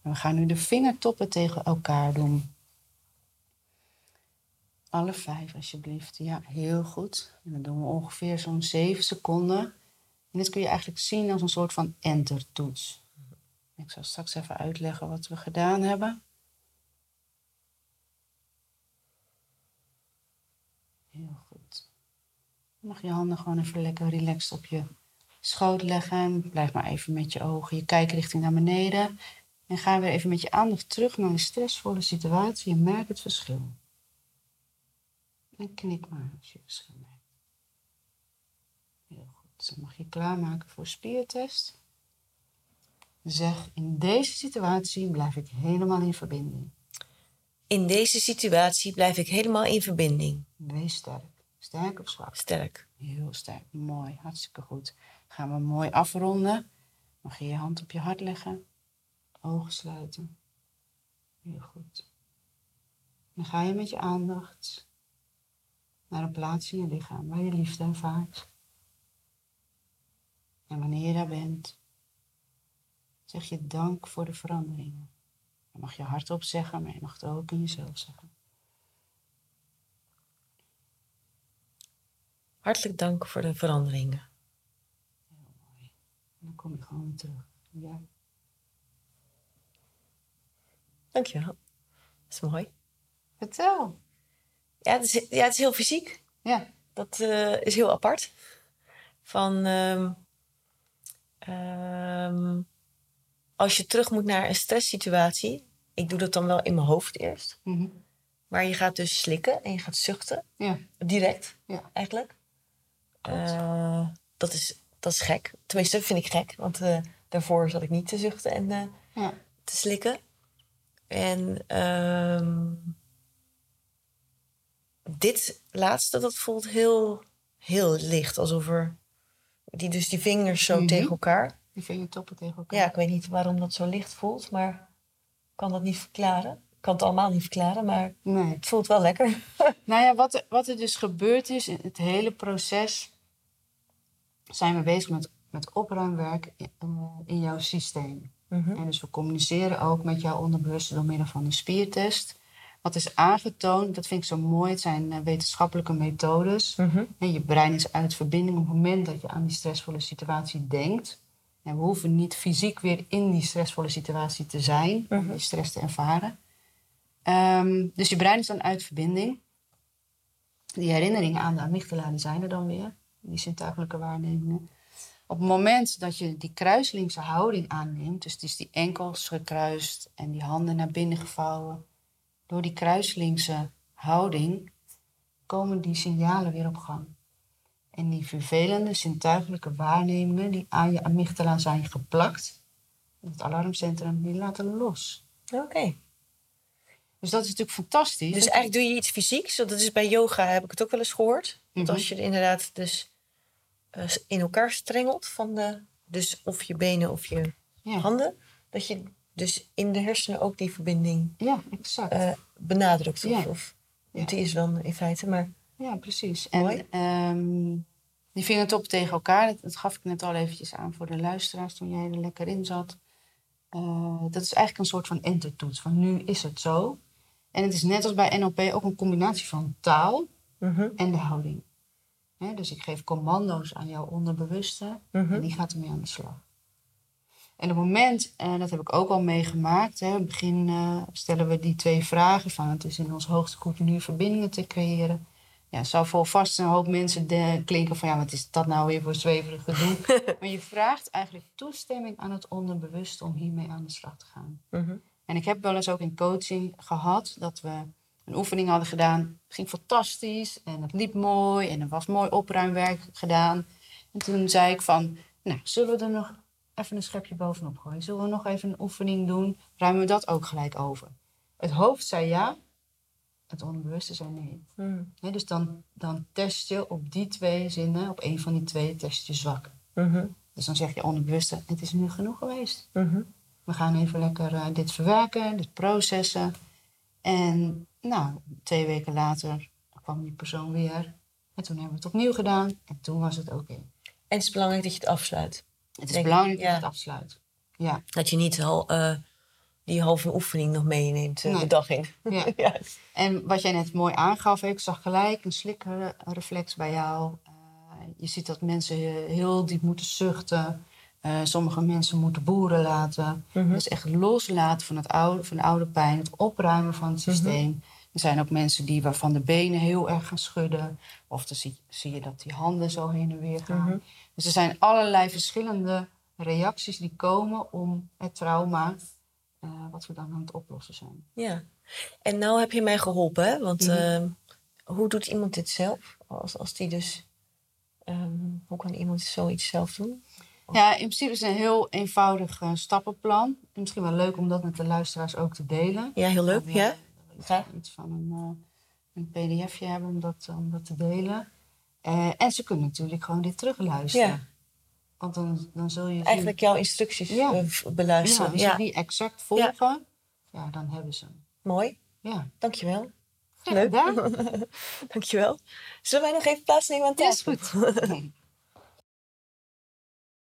En we gaan nu de vingertoppen tegen elkaar doen. Alle vijf, alsjeblieft. Ja, heel goed. En dan doen we ongeveer zo'n zeven seconden. En dit kun je eigenlijk zien als een soort van enter-toets. Ik zal straks even uitleggen wat we gedaan hebben. Heel goed. Dan mag je handen gewoon even lekker relaxed op je schoot leggen. En blijf maar even met je ogen, je kijkrichting naar beneden. En ga weer even met je aandacht terug naar een stressvolle situatie. Je merkt het verschil. En knik maar als je verschil merkt. Heel goed. Dan mag je klaarmaken voor spiertest. Zeg, in deze situatie blijf ik helemaal in verbinding. In deze situatie blijf ik helemaal in verbinding. Wees sterk. Sterk of zwak? Sterk. Heel sterk. Mooi. Hartstikke goed. Gaan we mooi afronden. Mag je je hand op je hart leggen. Ogen sluiten. Heel goed. Dan ga je met je aandacht naar een plaats in je lichaam waar je liefde ervaart. En wanneer je daar bent, zeg je dank voor de veranderingen. Je mag je hardop zeggen, maar je mag het ook in jezelf zeggen. Hartelijk dank voor de veranderingen. En dan kom je gewoon weer terug. Ja. Dankjewel. Dat is mooi. Vertel. Ja, het is, ja, het is heel fysiek. Ja. Dat eh, is heel apart. Van ehm, ehm, als je terug moet naar een stresssituatie. Ik doe dat dan wel in mijn hoofd eerst. Mhm. Maar je gaat dus slikken en je gaat zuchten. Ja. Direct, Ja. eigenlijk. Eh, dat, is, dat is gek. Tenminste, vind ik gek. Want eh, daarvoor zat ik niet te zuchten en Ja. te slikken. En ehm, dit laatste, dat voelt heel, heel licht. Alsof er... Die, dus die vingers zo Mhm. tegen elkaar. Die vingertoppen tegen elkaar. Ja, ik weet niet waarom dat zo licht voelt, maar ik kan dat niet verklaren. kan het allemaal niet verklaren, maar Nee. het voelt wel lekker. Nou ja, wat er, wat er dus gebeurd is in het hele proces, zijn we bezig met, met opruimwerk in, eh, in jouw systeem. Mhm. En dus we communiceren ook met jouw onderbewuste door middel van een spiertest. Wat is aangetoond, dat vind ik zo mooi, het zijn eh, wetenschappelijke methodes. Mhm. En je brein is uit verbinding op het moment dat je aan die stressvolle situatie denkt. En we hoeven niet fysiek weer in die stressvolle situatie te zijn, om Mhm. die stress te ervaren. Ehm, dus je brein is dan uit verbinding. Die herinneringen aan de amygdala die zijn er dan weer, die zintuigelijke waarnemingen. Op het moment dat je die kruislinkse houding aanneemt, dus die enkels gekruist en die handen naar binnen gevouwen, door die kruislinkse houding komen die signalen weer op gang. En die vervelende zintuigelijke waarnemingen die aan je amygdala zijn geplakt, in het alarmcentrum, die laten los. Oké. Dus dat is natuurlijk fantastisch. Dus eigenlijk doe je iets fysieks. Dat is bij yoga heb ik het ook wel eens gehoord. Want Mhm. als je inderdaad dus eh, in elkaar strengelt van de... Dus of je benen of je ja. handen. Dat je dus in de hersenen ook die verbinding ja, exact. eh, benadrukt. Of, Ja. of Ja. die is wel in feite, maar... Ja, precies. Mooi. En ehm, die vingertoppen tegen elkaar, dat, dat gaf ik net al eventjes aan voor de luisteraars toen jij er lekker in zat. Eh, dat is eigenlijk een soort van entertoets, van nu is het zo. En het is net als bij NLP ook een combinatie van taal Mhm, en de houding. Dus ik geef commando's aan jouw onderbewuste mhm. en die gaat ermee aan de slag. En op het moment, en dat heb ik ook al meegemaakt, hè, in het begin eh, stellen we die twee vragen van het is in ons hoogste goed nu verbindingen te creëren. Ja, het zou voor vast een hoop mensen de- klinken van ja, wat is dat nou weer voor zweverig gedoe? maar je vraagt eigenlijk toestemming aan het onderbewuste om hiermee aan de slag te gaan. Mhm. En ik heb wel eens ook in coaching gehad dat we een oefening hadden gedaan. Het ging fantastisch en het liep mooi en er was mooi opruimwerk gedaan. En toen zei ik van, nou, zullen we er nog even een schepje bovenop gooien? Zullen we nog even een oefening doen? Ruimen we dat ook gelijk over? Het hoofd zei ja, het onderbewuste zei nee. Hè, dus dan, dan test je op die twee zinnen, op een van die twee test je zwak. Mhm. Dus dan zeg je onderbewuste, het is nu genoeg geweest. Mhm. We gaan even lekker eh, dit verwerken, dit processen. En nou, twee weken later kwam die persoon weer. En toen hebben we het opnieuw gedaan. En toen was het oké. En het is belangrijk dat je het afsluit. Het is belangrijk dat je het afsluit. Ja, Dat je niet al, eh, die halve oefening nog meeneemt Nee. de dag in. ja. ja. En wat jij net mooi aangaf, ik zag gelijk een slikreflex bij jou. Eh, je ziet dat mensen heel diep moeten zuchten. Sommige mensen moeten boeren laten. Mhm. Dus echt loslaten van, het oude, van de oude pijn, het opruimen van het systeem. Er zijn ook mensen die waarvan de benen heel erg gaan schudden. Of dan zie, zie je dat die handen zo heen en weer gaan. Mhm. Dus er zijn allerlei verschillende reacties die komen om het trauma, eh, wat we dan aan het oplossen zijn. Ja. En nou heb je mij geholpen, hè? Want Mhm. ehm, hoe doet iemand dit zelf? Als, als die dus... ehm, hoe kan iemand zoiets zelf doen? Ja, in principe is het een heel eenvoudig eh, stappenplan. Misschien wel leuk om dat met de luisteraars ook te delen. Ja, heel leuk. Dan, Ja? Iets- van een, eh, een pdfje hebben om dat, om dat te delen. Eh, en ze kunnen natuurlijk gewoon dit terugluisteren. Ja. Want dan, dan zul je Eigenlijk jouw instructies Ja. eh, v- ja, beluisteren. als Ja, ze die exact volgen, ja. dan hebben ze hem. mooi. Ja, Dankjewel. Leuk. Dankjewel. Zullen wij nog even plaatsnemen aan Ja, tafel? is goed.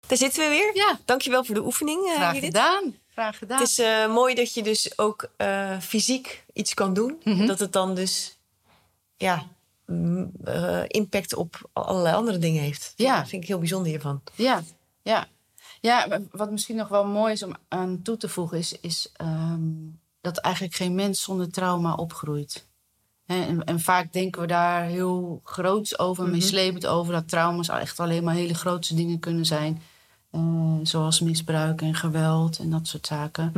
Daar zitten we weer. Ja, Dankjewel voor de oefening, graag Judith. gedaan. Graag gedaan. Het is eh, mooi dat je dus ook eh, fysiek iets kan doen. Mhm. Dat het dan dus ja, mm, eh, impact op allerlei andere dingen heeft. Ja. Dat vind ik heel bijzonder hiervan. Ja, ja. Ja, wat misschien nog wel mooi is om aan toe te voegen, is, is ehm, dat eigenlijk geen mens zonder trauma opgroeit. En, en vaak denken we daar heel groots over, Mhm. meeslepend over, dat trauma's echt alleen maar hele grootse dingen kunnen zijn. Eh, zoals misbruik en geweld en dat soort zaken.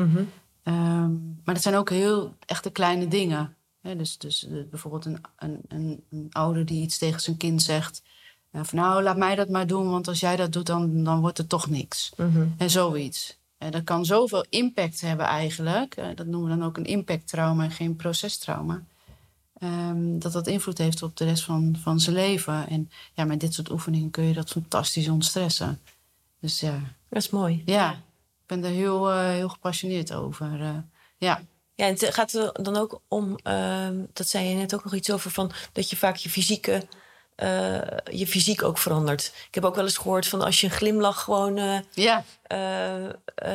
Ehm, maar dat zijn ook heel echte kleine dingen. Dus dus eh, bijvoorbeeld een, een, een, een ouder die iets tegen zijn kind zegt. eh, van nou, laat mij dat maar doen, want als jij dat doet, dan, dan wordt het toch niks. Mhm. En zoiets. Dat kan zoveel impact hebben eigenlijk. dat noemen we dan ook een impacttrauma en geen procestrauma. Ehm, dat dat invloed heeft op de rest van, van zijn leven. En ja, met dit soort oefeningen kun je dat fantastisch ontstressen. Dus ja, Dat is mooi. ja ik ben er heel, eh, heel gepassioneerd over. eh, ja. Ja, en het gaat er dan ook om, ehm, dat zei je net ook nog iets over, van dat je vaak je fysieke, eh, je fysiek ook verandert. Ik heb ook wel eens gehoord van als je een glimlach gewoon. eh, Ja, eh, eh,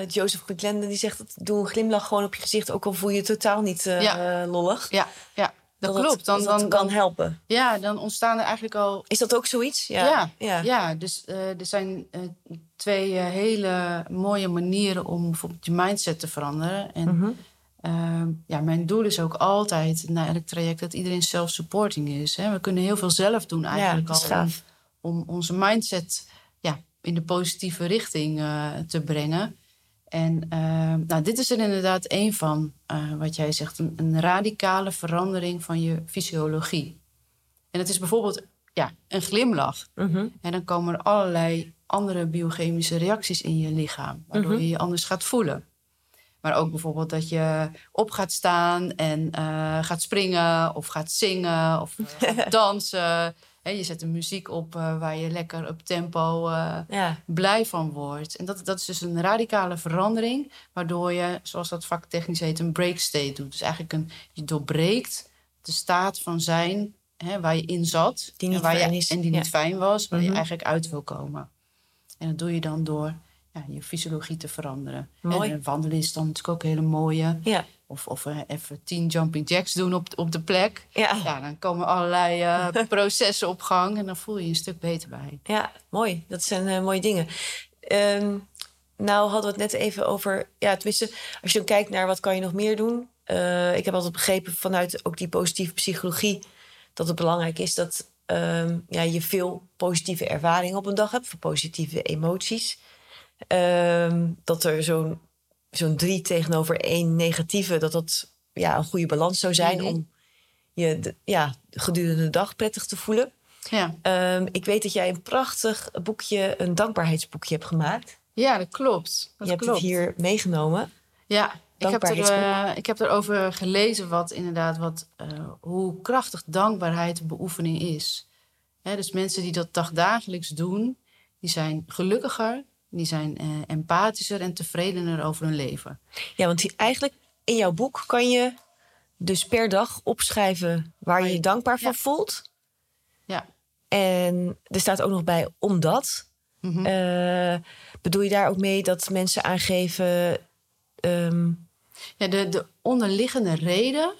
Joseph McGlendon die zegt doe een glimlach gewoon op je gezicht, ook al voel je je totaal niet eh, Ja. lollig. ja, ja. Dat, klopt. Dan, dat dan, kan helpen. ja, dan ontstaan er eigenlijk al Is dat ook zoiets? Ja. Ja, ja. ja. dus eh, er zijn eh, twee eh, hele mooie manieren om bijvoorbeeld je mindset te veranderen. En Mhm. ehm, ja, mijn doel is ook altijd na elk traject dat iedereen self-supporting is. Hè. We kunnen heel veel zelf doen eigenlijk al om, om onze mindset ja, in de positieve richting te brengen. En ehm, nou, dit is er inderdaad een van, eh, wat jij zegt, een, een radicale verandering van je fysiologie. En het is bijvoorbeeld ja, een glimlach. Mhm. En dan komen er allerlei andere biochemische reacties in je lichaam, waardoor Mhm. je je anders gaat voelen. Maar ook bijvoorbeeld dat je op gaat staan en eh, gaat springen of gaat zingen of eh, dansen. Hè, je zet een muziek op eh, waar je lekker op tempo eh, Ja. blij van wordt. En dat, dat is dus een radicale verandering, waardoor je, zoals dat vaktechnisch heet, een break state doet. Dus eigenlijk een, je doorbreekt de staat van zijn hè, waar je in zat. Die niet en, waar je, is, en die ja. niet fijn was, waar Mhm. je eigenlijk uit wil komen. En dat doe je dan door ja, je fysiologie te veranderen. Mooi. En wandelen is dan natuurlijk ook een hele mooie. Ja. Of, of eh, even tien jumping jacks doen op, op de plek. Ja. Ja, dan komen allerlei eh, processen op gang en dan voel je je een stuk beter bij. Ja, mooi. Dat zijn eh, mooie dingen. Ehm, nou hadden we het net even over... Ja, tenminste, als je dan kijkt naar wat kan je nog meer doen. Ik heb altijd begrepen vanuit ook die positieve psychologie... dat het belangrijk is dat ehm, ja, je veel positieve ervaringen op een dag hebt. Voor positieve emoties. Ehm, dat er zo'n zo'n drie tegenover één negatieve... dat dat ja, een goede balans zou zijn... Mhm. om je de- ja, gedurende de dag prettig te voelen. Ja. Ehm, ik weet dat jij een prachtig boekje, een dankbaarheidsboekje hebt gemaakt. Ja, dat klopt. Dat je hebt klopt. het hier meegenomen. Ja, ik heb, er, eh, ik heb erover gelezen wat inderdaad wat, eh, hoe krachtig dankbaarheid een beoefening is. Dus mensen die dat dagdagelijks doen, die zijn gelukkiger, die zijn eh, empathischer en tevredener over hun leven. Ja, want die- eigenlijk in jouw boek kan je dus per dag opschrijven waar je je dankbaar van Ja. voelt. Ja. En er staat ook nog bij omdat. Eh, bedoel je daar ook mee dat mensen aangeven... ehm, Ja, de, de onderliggende reden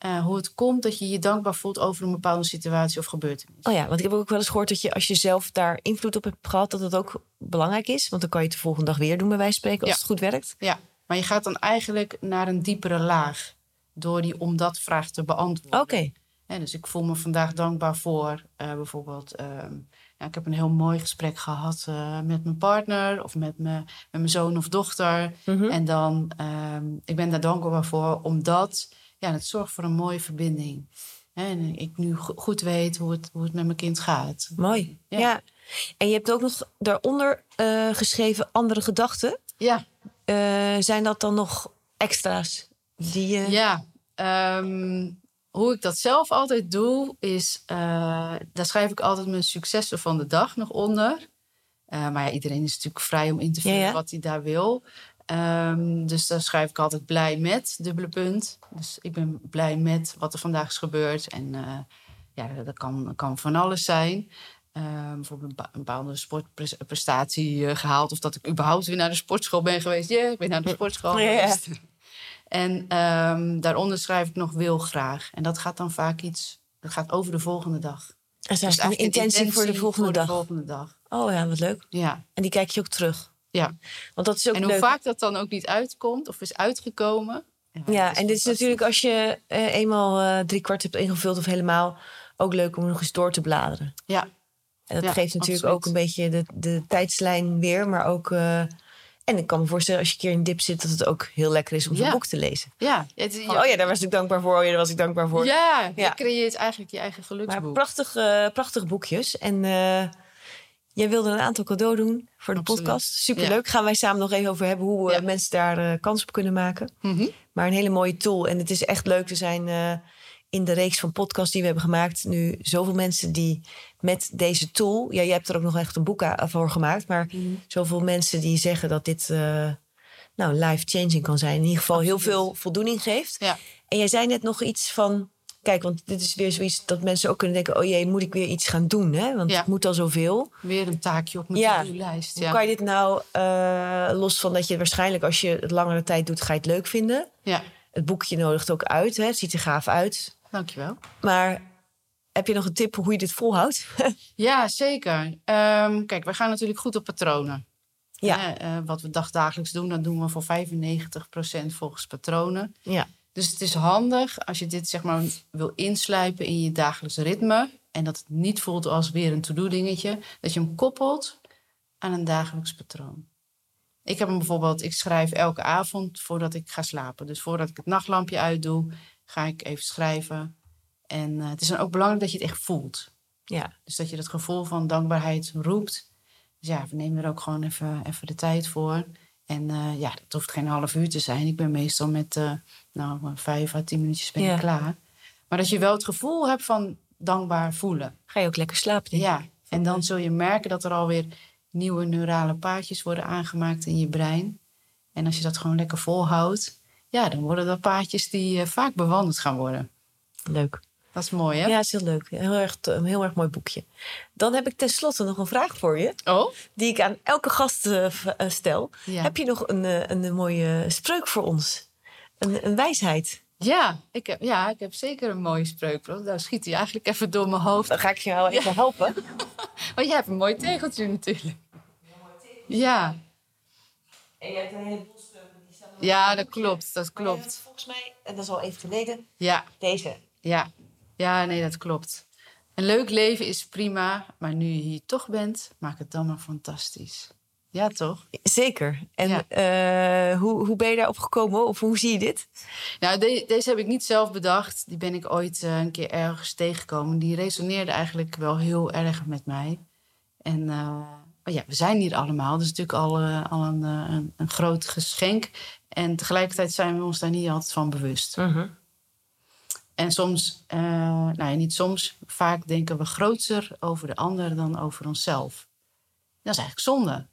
eh, hoe het komt dat je je dankbaar voelt over een bepaalde situatie of gebeurtenis. oh ja, want ik heb ook wel eens gehoord dat je als je zelf daar invloed op hebt gehad... dat het ook belangrijk is. Want dan kan je het de volgende dag weer doen bij wijze van spreken als Ja. het goed werkt. Ja, maar je gaat dan eigenlijk naar een diepere laag door die om dat vraag te beantwoorden. Oké. Dus ik voel me vandaag dankbaar voor eh, bijvoorbeeld. ehm, ja, ik heb een heel mooi gesprek gehad eh, met mijn partner of met, me, met mijn zoon of dochter. Mhm. En dan, ehm, ik ben daar dankbaar voor, omdat ja, het zorgt voor een mooie verbinding. En ik nu go- goed weet hoe het, hoe het met mijn kind gaat. Mooi. Ja. Ja. En je hebt ook nog daaronder eh, geschreven andere gedachten. Ja, Eh, zijn dat dan nog extra's die je. Ja, ehm, hoe ik dat zelf altijd doe, is... eh, daar schrijf ik altijd mijn successen van de dag nog onder. Maar ja, iedereen is natuurlijk vrij om in te vullen ja. wat hij daar wil. Ehm, dus daar schrijf ik altijd blij met, dubbele punt. Dus ik ben blij met wat er vandaag is gebeurd. En eh, ja, dat kan, kan van alles zijn. Ehm, bijvoorbeeld een bepa- een bepaalde sportprestatie eh, gehaald. Of dat ik überhaupt weer naar de sportschool ben geweest. Ja, ik ben naar de sportschool geweest. En ehm, daaronder schrijf ik nog wil graag. En dat gaat dan vaak iets... Dat gaat over de volgende dag. Dat is Dus een intentie voor de volgende voor dag. De volgende dag. Oh ja, wat leuk. Ja, En die kijk je ook terug. Ja. Want dat is ook En hoe leuk. vaak dat dan ook niet uitkomt of is uitgekomen. ja, en dit is natuurlijk als je eh, eenmaal eh drie kwart hebt ingevuld of helemaal ook leuk om nog eens door te bladeren. Ja, En dat Ja, geeft natuurlijk absoluut. ook een beetje de, de tijdslijn weer, maar ook. eh, en ik kan me voorstellen als je een keer in dip zit, dat het ook heel lekker is om zo'n Ja. boek te lezen. ja. Het, oh ja, daar was ik dankbaar voor. Oh ja, daar was ik dankbaar voor. ja, je creëert eigenlijk je eigen Maar geluksboek. prachtig, eh, prachtige boekjes. En eh, jij wilde een aantal cadeau doen voor de Absoluut. podcast. Superleuk. Gaan wij samen nog even over hebben hoe eh, Ja. mensen daar eh, kans op kunnen maken. Mhm. Maar een hele mooie tool. En het is echt leuk. Er zijn eh, in de reeks van podcasts die we hebben gemaakt... nu zoveel mensen die met deze tool... Ja, jij hebt er ook nog echt een boek voor gemaakt. Maar Mhm. zoveel mensen die zeggen dat dit... nou, life-changing kan zijn. In ieder geval heel veel voldoening geeft. Ja. En jij zei net nog iets van... Kijk, want dit is weer zoiets dat mensen ook kunnen denken... oh jee, moet ik weer iets gaan doen, hè? Want Ja. het moet al zoveel. Weer een taakje op mijn Ja. to-do-lijst. Hoe kan je dit nou, eh, los van dat je waarschijnlijk... als je het langere tijd doet, ga je het leuk vinden. ja, Het boekje nodigt ook uit, hè? Het ziet er gaaf uit. dankjewel. Maar heb je nog een tip hoe je dit volhoudt? Ja, zeker. Ehm, kijk, wij gaan natuurlijk goed op patronen. Ja. Eh, wat we dagdagelijks doen, dat doen we voor 95% volgens patronen. ja. Dus het is handig als je dit zeg maar wil inslijpen in je dagelijks ritme. En dat het niet voelt als weer een to-do dingetje. Dat je hem koppelt aan een dagelijks patroon. Ik heb hem bijvoorbeeld, ik schrijf elke avond voordat ik ga slapen. Dus voordat ik het nachtlampje uitdoe, ga ik even schrijven. En eh, het is dan ook belangrijk dat je het echt voelt. ja. Dus dat je dat gevoel van dankbaarheid roept. Dus ja, we nemen er ook gewoon even, even de tijd voor. En eh, ja, het hoeft geen half uur te zijn. Ik ben meestal met eh, nou, vijf à tien minuutjes ben ik klaar. Maar dat je wel het gevoel hebt van dankbaar voelen. Ga je ook lekker slapen? denk ik? Ja, en dan zul je merken dat er alweer nieuwe neurale paadjes worden aangemaakt in je brein. En als je dat gewoon lekker volhoudt, ja, dan worden dat paadjes die eh, vaak bewandeld gaan worden. Leuk. Dat is mooi, hè? Ja, is heel leuk. Heel erg, een heel erg mooi boekje. Dan heb ik tenslotte nog een vraag voor je. Oh? Die ik aan elke gast eh, eh, stel. Ja. Heb je nog een, eh, een, mooie spreuk voor ons? Een, een wijsheid? Ja ik, heb, ja, ik heb zeker een mooie spreuk. Nou schiet hij eigenlijk even door mijn hoofd. Dan ga ik je wel even helpen. Want jij hebt een mooi tegeltje natuurlijk. Ja, En je hebt een heleboel spreuken die staan ja dat klopt. Dat klopt. Volgens mij, en dat is al even geleden, Ja, deze. ja. Ja, nee, dat klopt. Een leuk leven is prima, maar nu je hier toch bent, maak het dan maar fantastisch. Ja, toch? Zeker. En Ja. eh, hoe, hoe ben je daarop gekomen? Of hoe zie je dit? Nou, de- deze heb ik niet zelf bedacht. Die ben ik ooit eh, een keer ergens tegengekomen. Die resoneerde eigenlijk wel heel erg met mij. En eh, maar ja, we zijn hier allemaal. Dat is natuurlijk al, al een, een, een groot geschenk. En tegelijkertijd zijn we ons daar niet altijd van bewust. En soms, eh, nou ja, niet soms, vaak denken we groter over de ander dan over onszelf. Dat is eigenlijk zonde.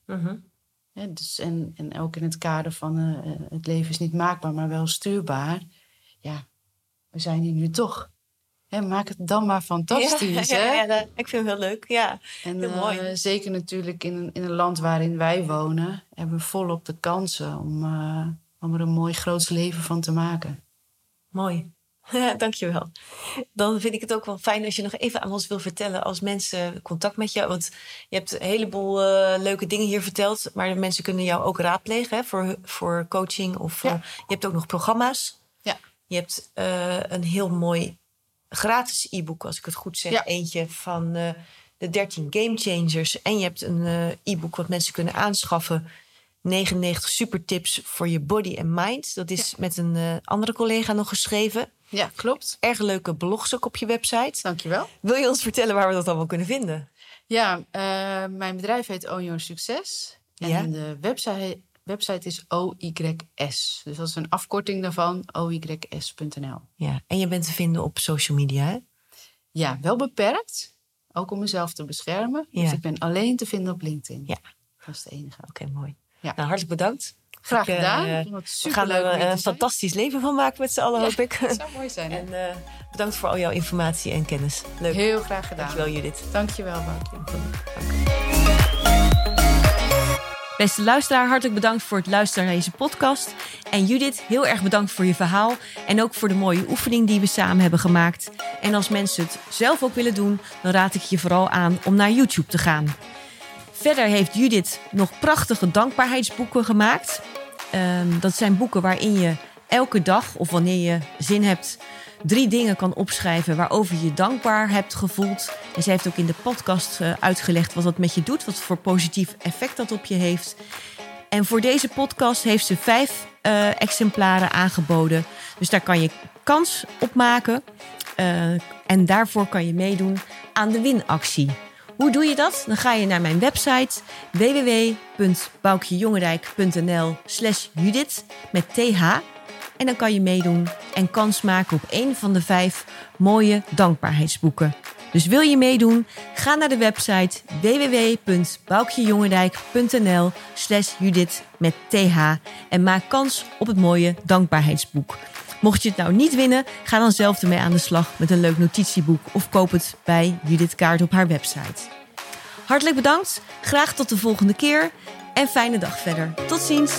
Hè, dus en, en ook in het kader van eh, eh, het leven is niet maakbaar, maar wel stuurbaar. Ja, we zijn hier nu toch. Hè, maak het dan maar fantastisch. Ja, hè? ja, dat- ik vind het heel leuk. Ja. En heel mooi. zeker natuurlijk in, een- in een land waarin wij wonen, hebben we volop de kansen om, om er een mooi groots leven van te maken. Mooi. Dankjewel. Dan vind ik het ook wel fijn als je nog even aan ons wil vertellen als mensen contact met jou. Want je hebt een heleboel eh, leuke dingen hier verteld. Maar de mensen kunnen jou ook raadplegen hè, voor, voor coaching. Of Ja. je hebt ook nog programma's. Ja. Je hebt eh, een heel mooi gratis e-book, als ik het goed zeg. Ja. Eentje van eh, de 13 Game Changers. En je hebt een e-book wat mensen kunnen aanschaffen. 99 super tips voor je body en mind. Dat is met een eh, andere collega nog geschreven. Ja, klopt. Erg leuke blogs ook op je website. Dankjewel. Wil je ons vertellen waar we dat allemaal kunnen vinden? Ja, eh, mijn bedrijf heet Own Your Succes. En Ja. de website, website is OYS. Dus dat is een afkorting daarvan, oys.nl. Ja, en je bent te vinden op social media. Hè? Ja, wel beperkt. Ook om mezelf te beschermen. Ja. Dus ik ben alleen te vinden op LinkedIn. Ja. Dat is het enige. Oké, mooi. Ja. Nou, hartelijk bedankt. Graag eh, gedaan. Ik We gaan er een zijn. fantastisch leven van maken met z'n allen, hoop ik. Het zou mooi zijn. hè? En eh, bedankt voor al jouw informatie en kennis. Leuk. Heel graag gedaan. Dankjewel, Judith. Dankjewel, Boukje. Beste luisteraar, hartelijk bedankt voor het luisteren naar deze podcast. En Judith, heel erg bedankt voor je verhaal. En ook voor de mooie oefening die we samen hebben gemaakt. En als mensen het zelf ook willen doen, dan raad ik je vooral aan om naar YouTube te gaan. Verder heeft Judith nog prachtige dankbaarheidsboeken gemaakt. Ehm, dat zijn boeken waarin je elke dag, of wanneer je zin hebt, drie dingen kan opschrijven waarover je dankbaar hebt gevoeld. En zij heeft ook in de podcast eh, uitgelegd wat dat met je doet, wat voor positief effect dat op je heeft. En voor deze podcast heeft ze vijf eh, exemplaren aangeboden. Dus daar kan je kans op maken. Eh, en daarvoor kan je meedoen aan de winactie. Hoe doe je dat? Dan ga je naar mijn website www.boukjejongerijk.nl slash Judith met th. En dan kan je meedoen en kans maken op een van de vijf mooie dankbaarheidsboeken. Dus wil je meedoen? Ga naar de website www.boukjejongendijk.nl slash Judith met TH en maak kans op het mooie dankbaarheidsboek. Mocht je het nou niet winnen, ga dan zelf ermee aan de slag met een leuk notitieboek of koop het bij Judith Kaart op haar website. Hartelijk bedankt, graag tot de volgende keer en fijne dag verder. Tot ziens!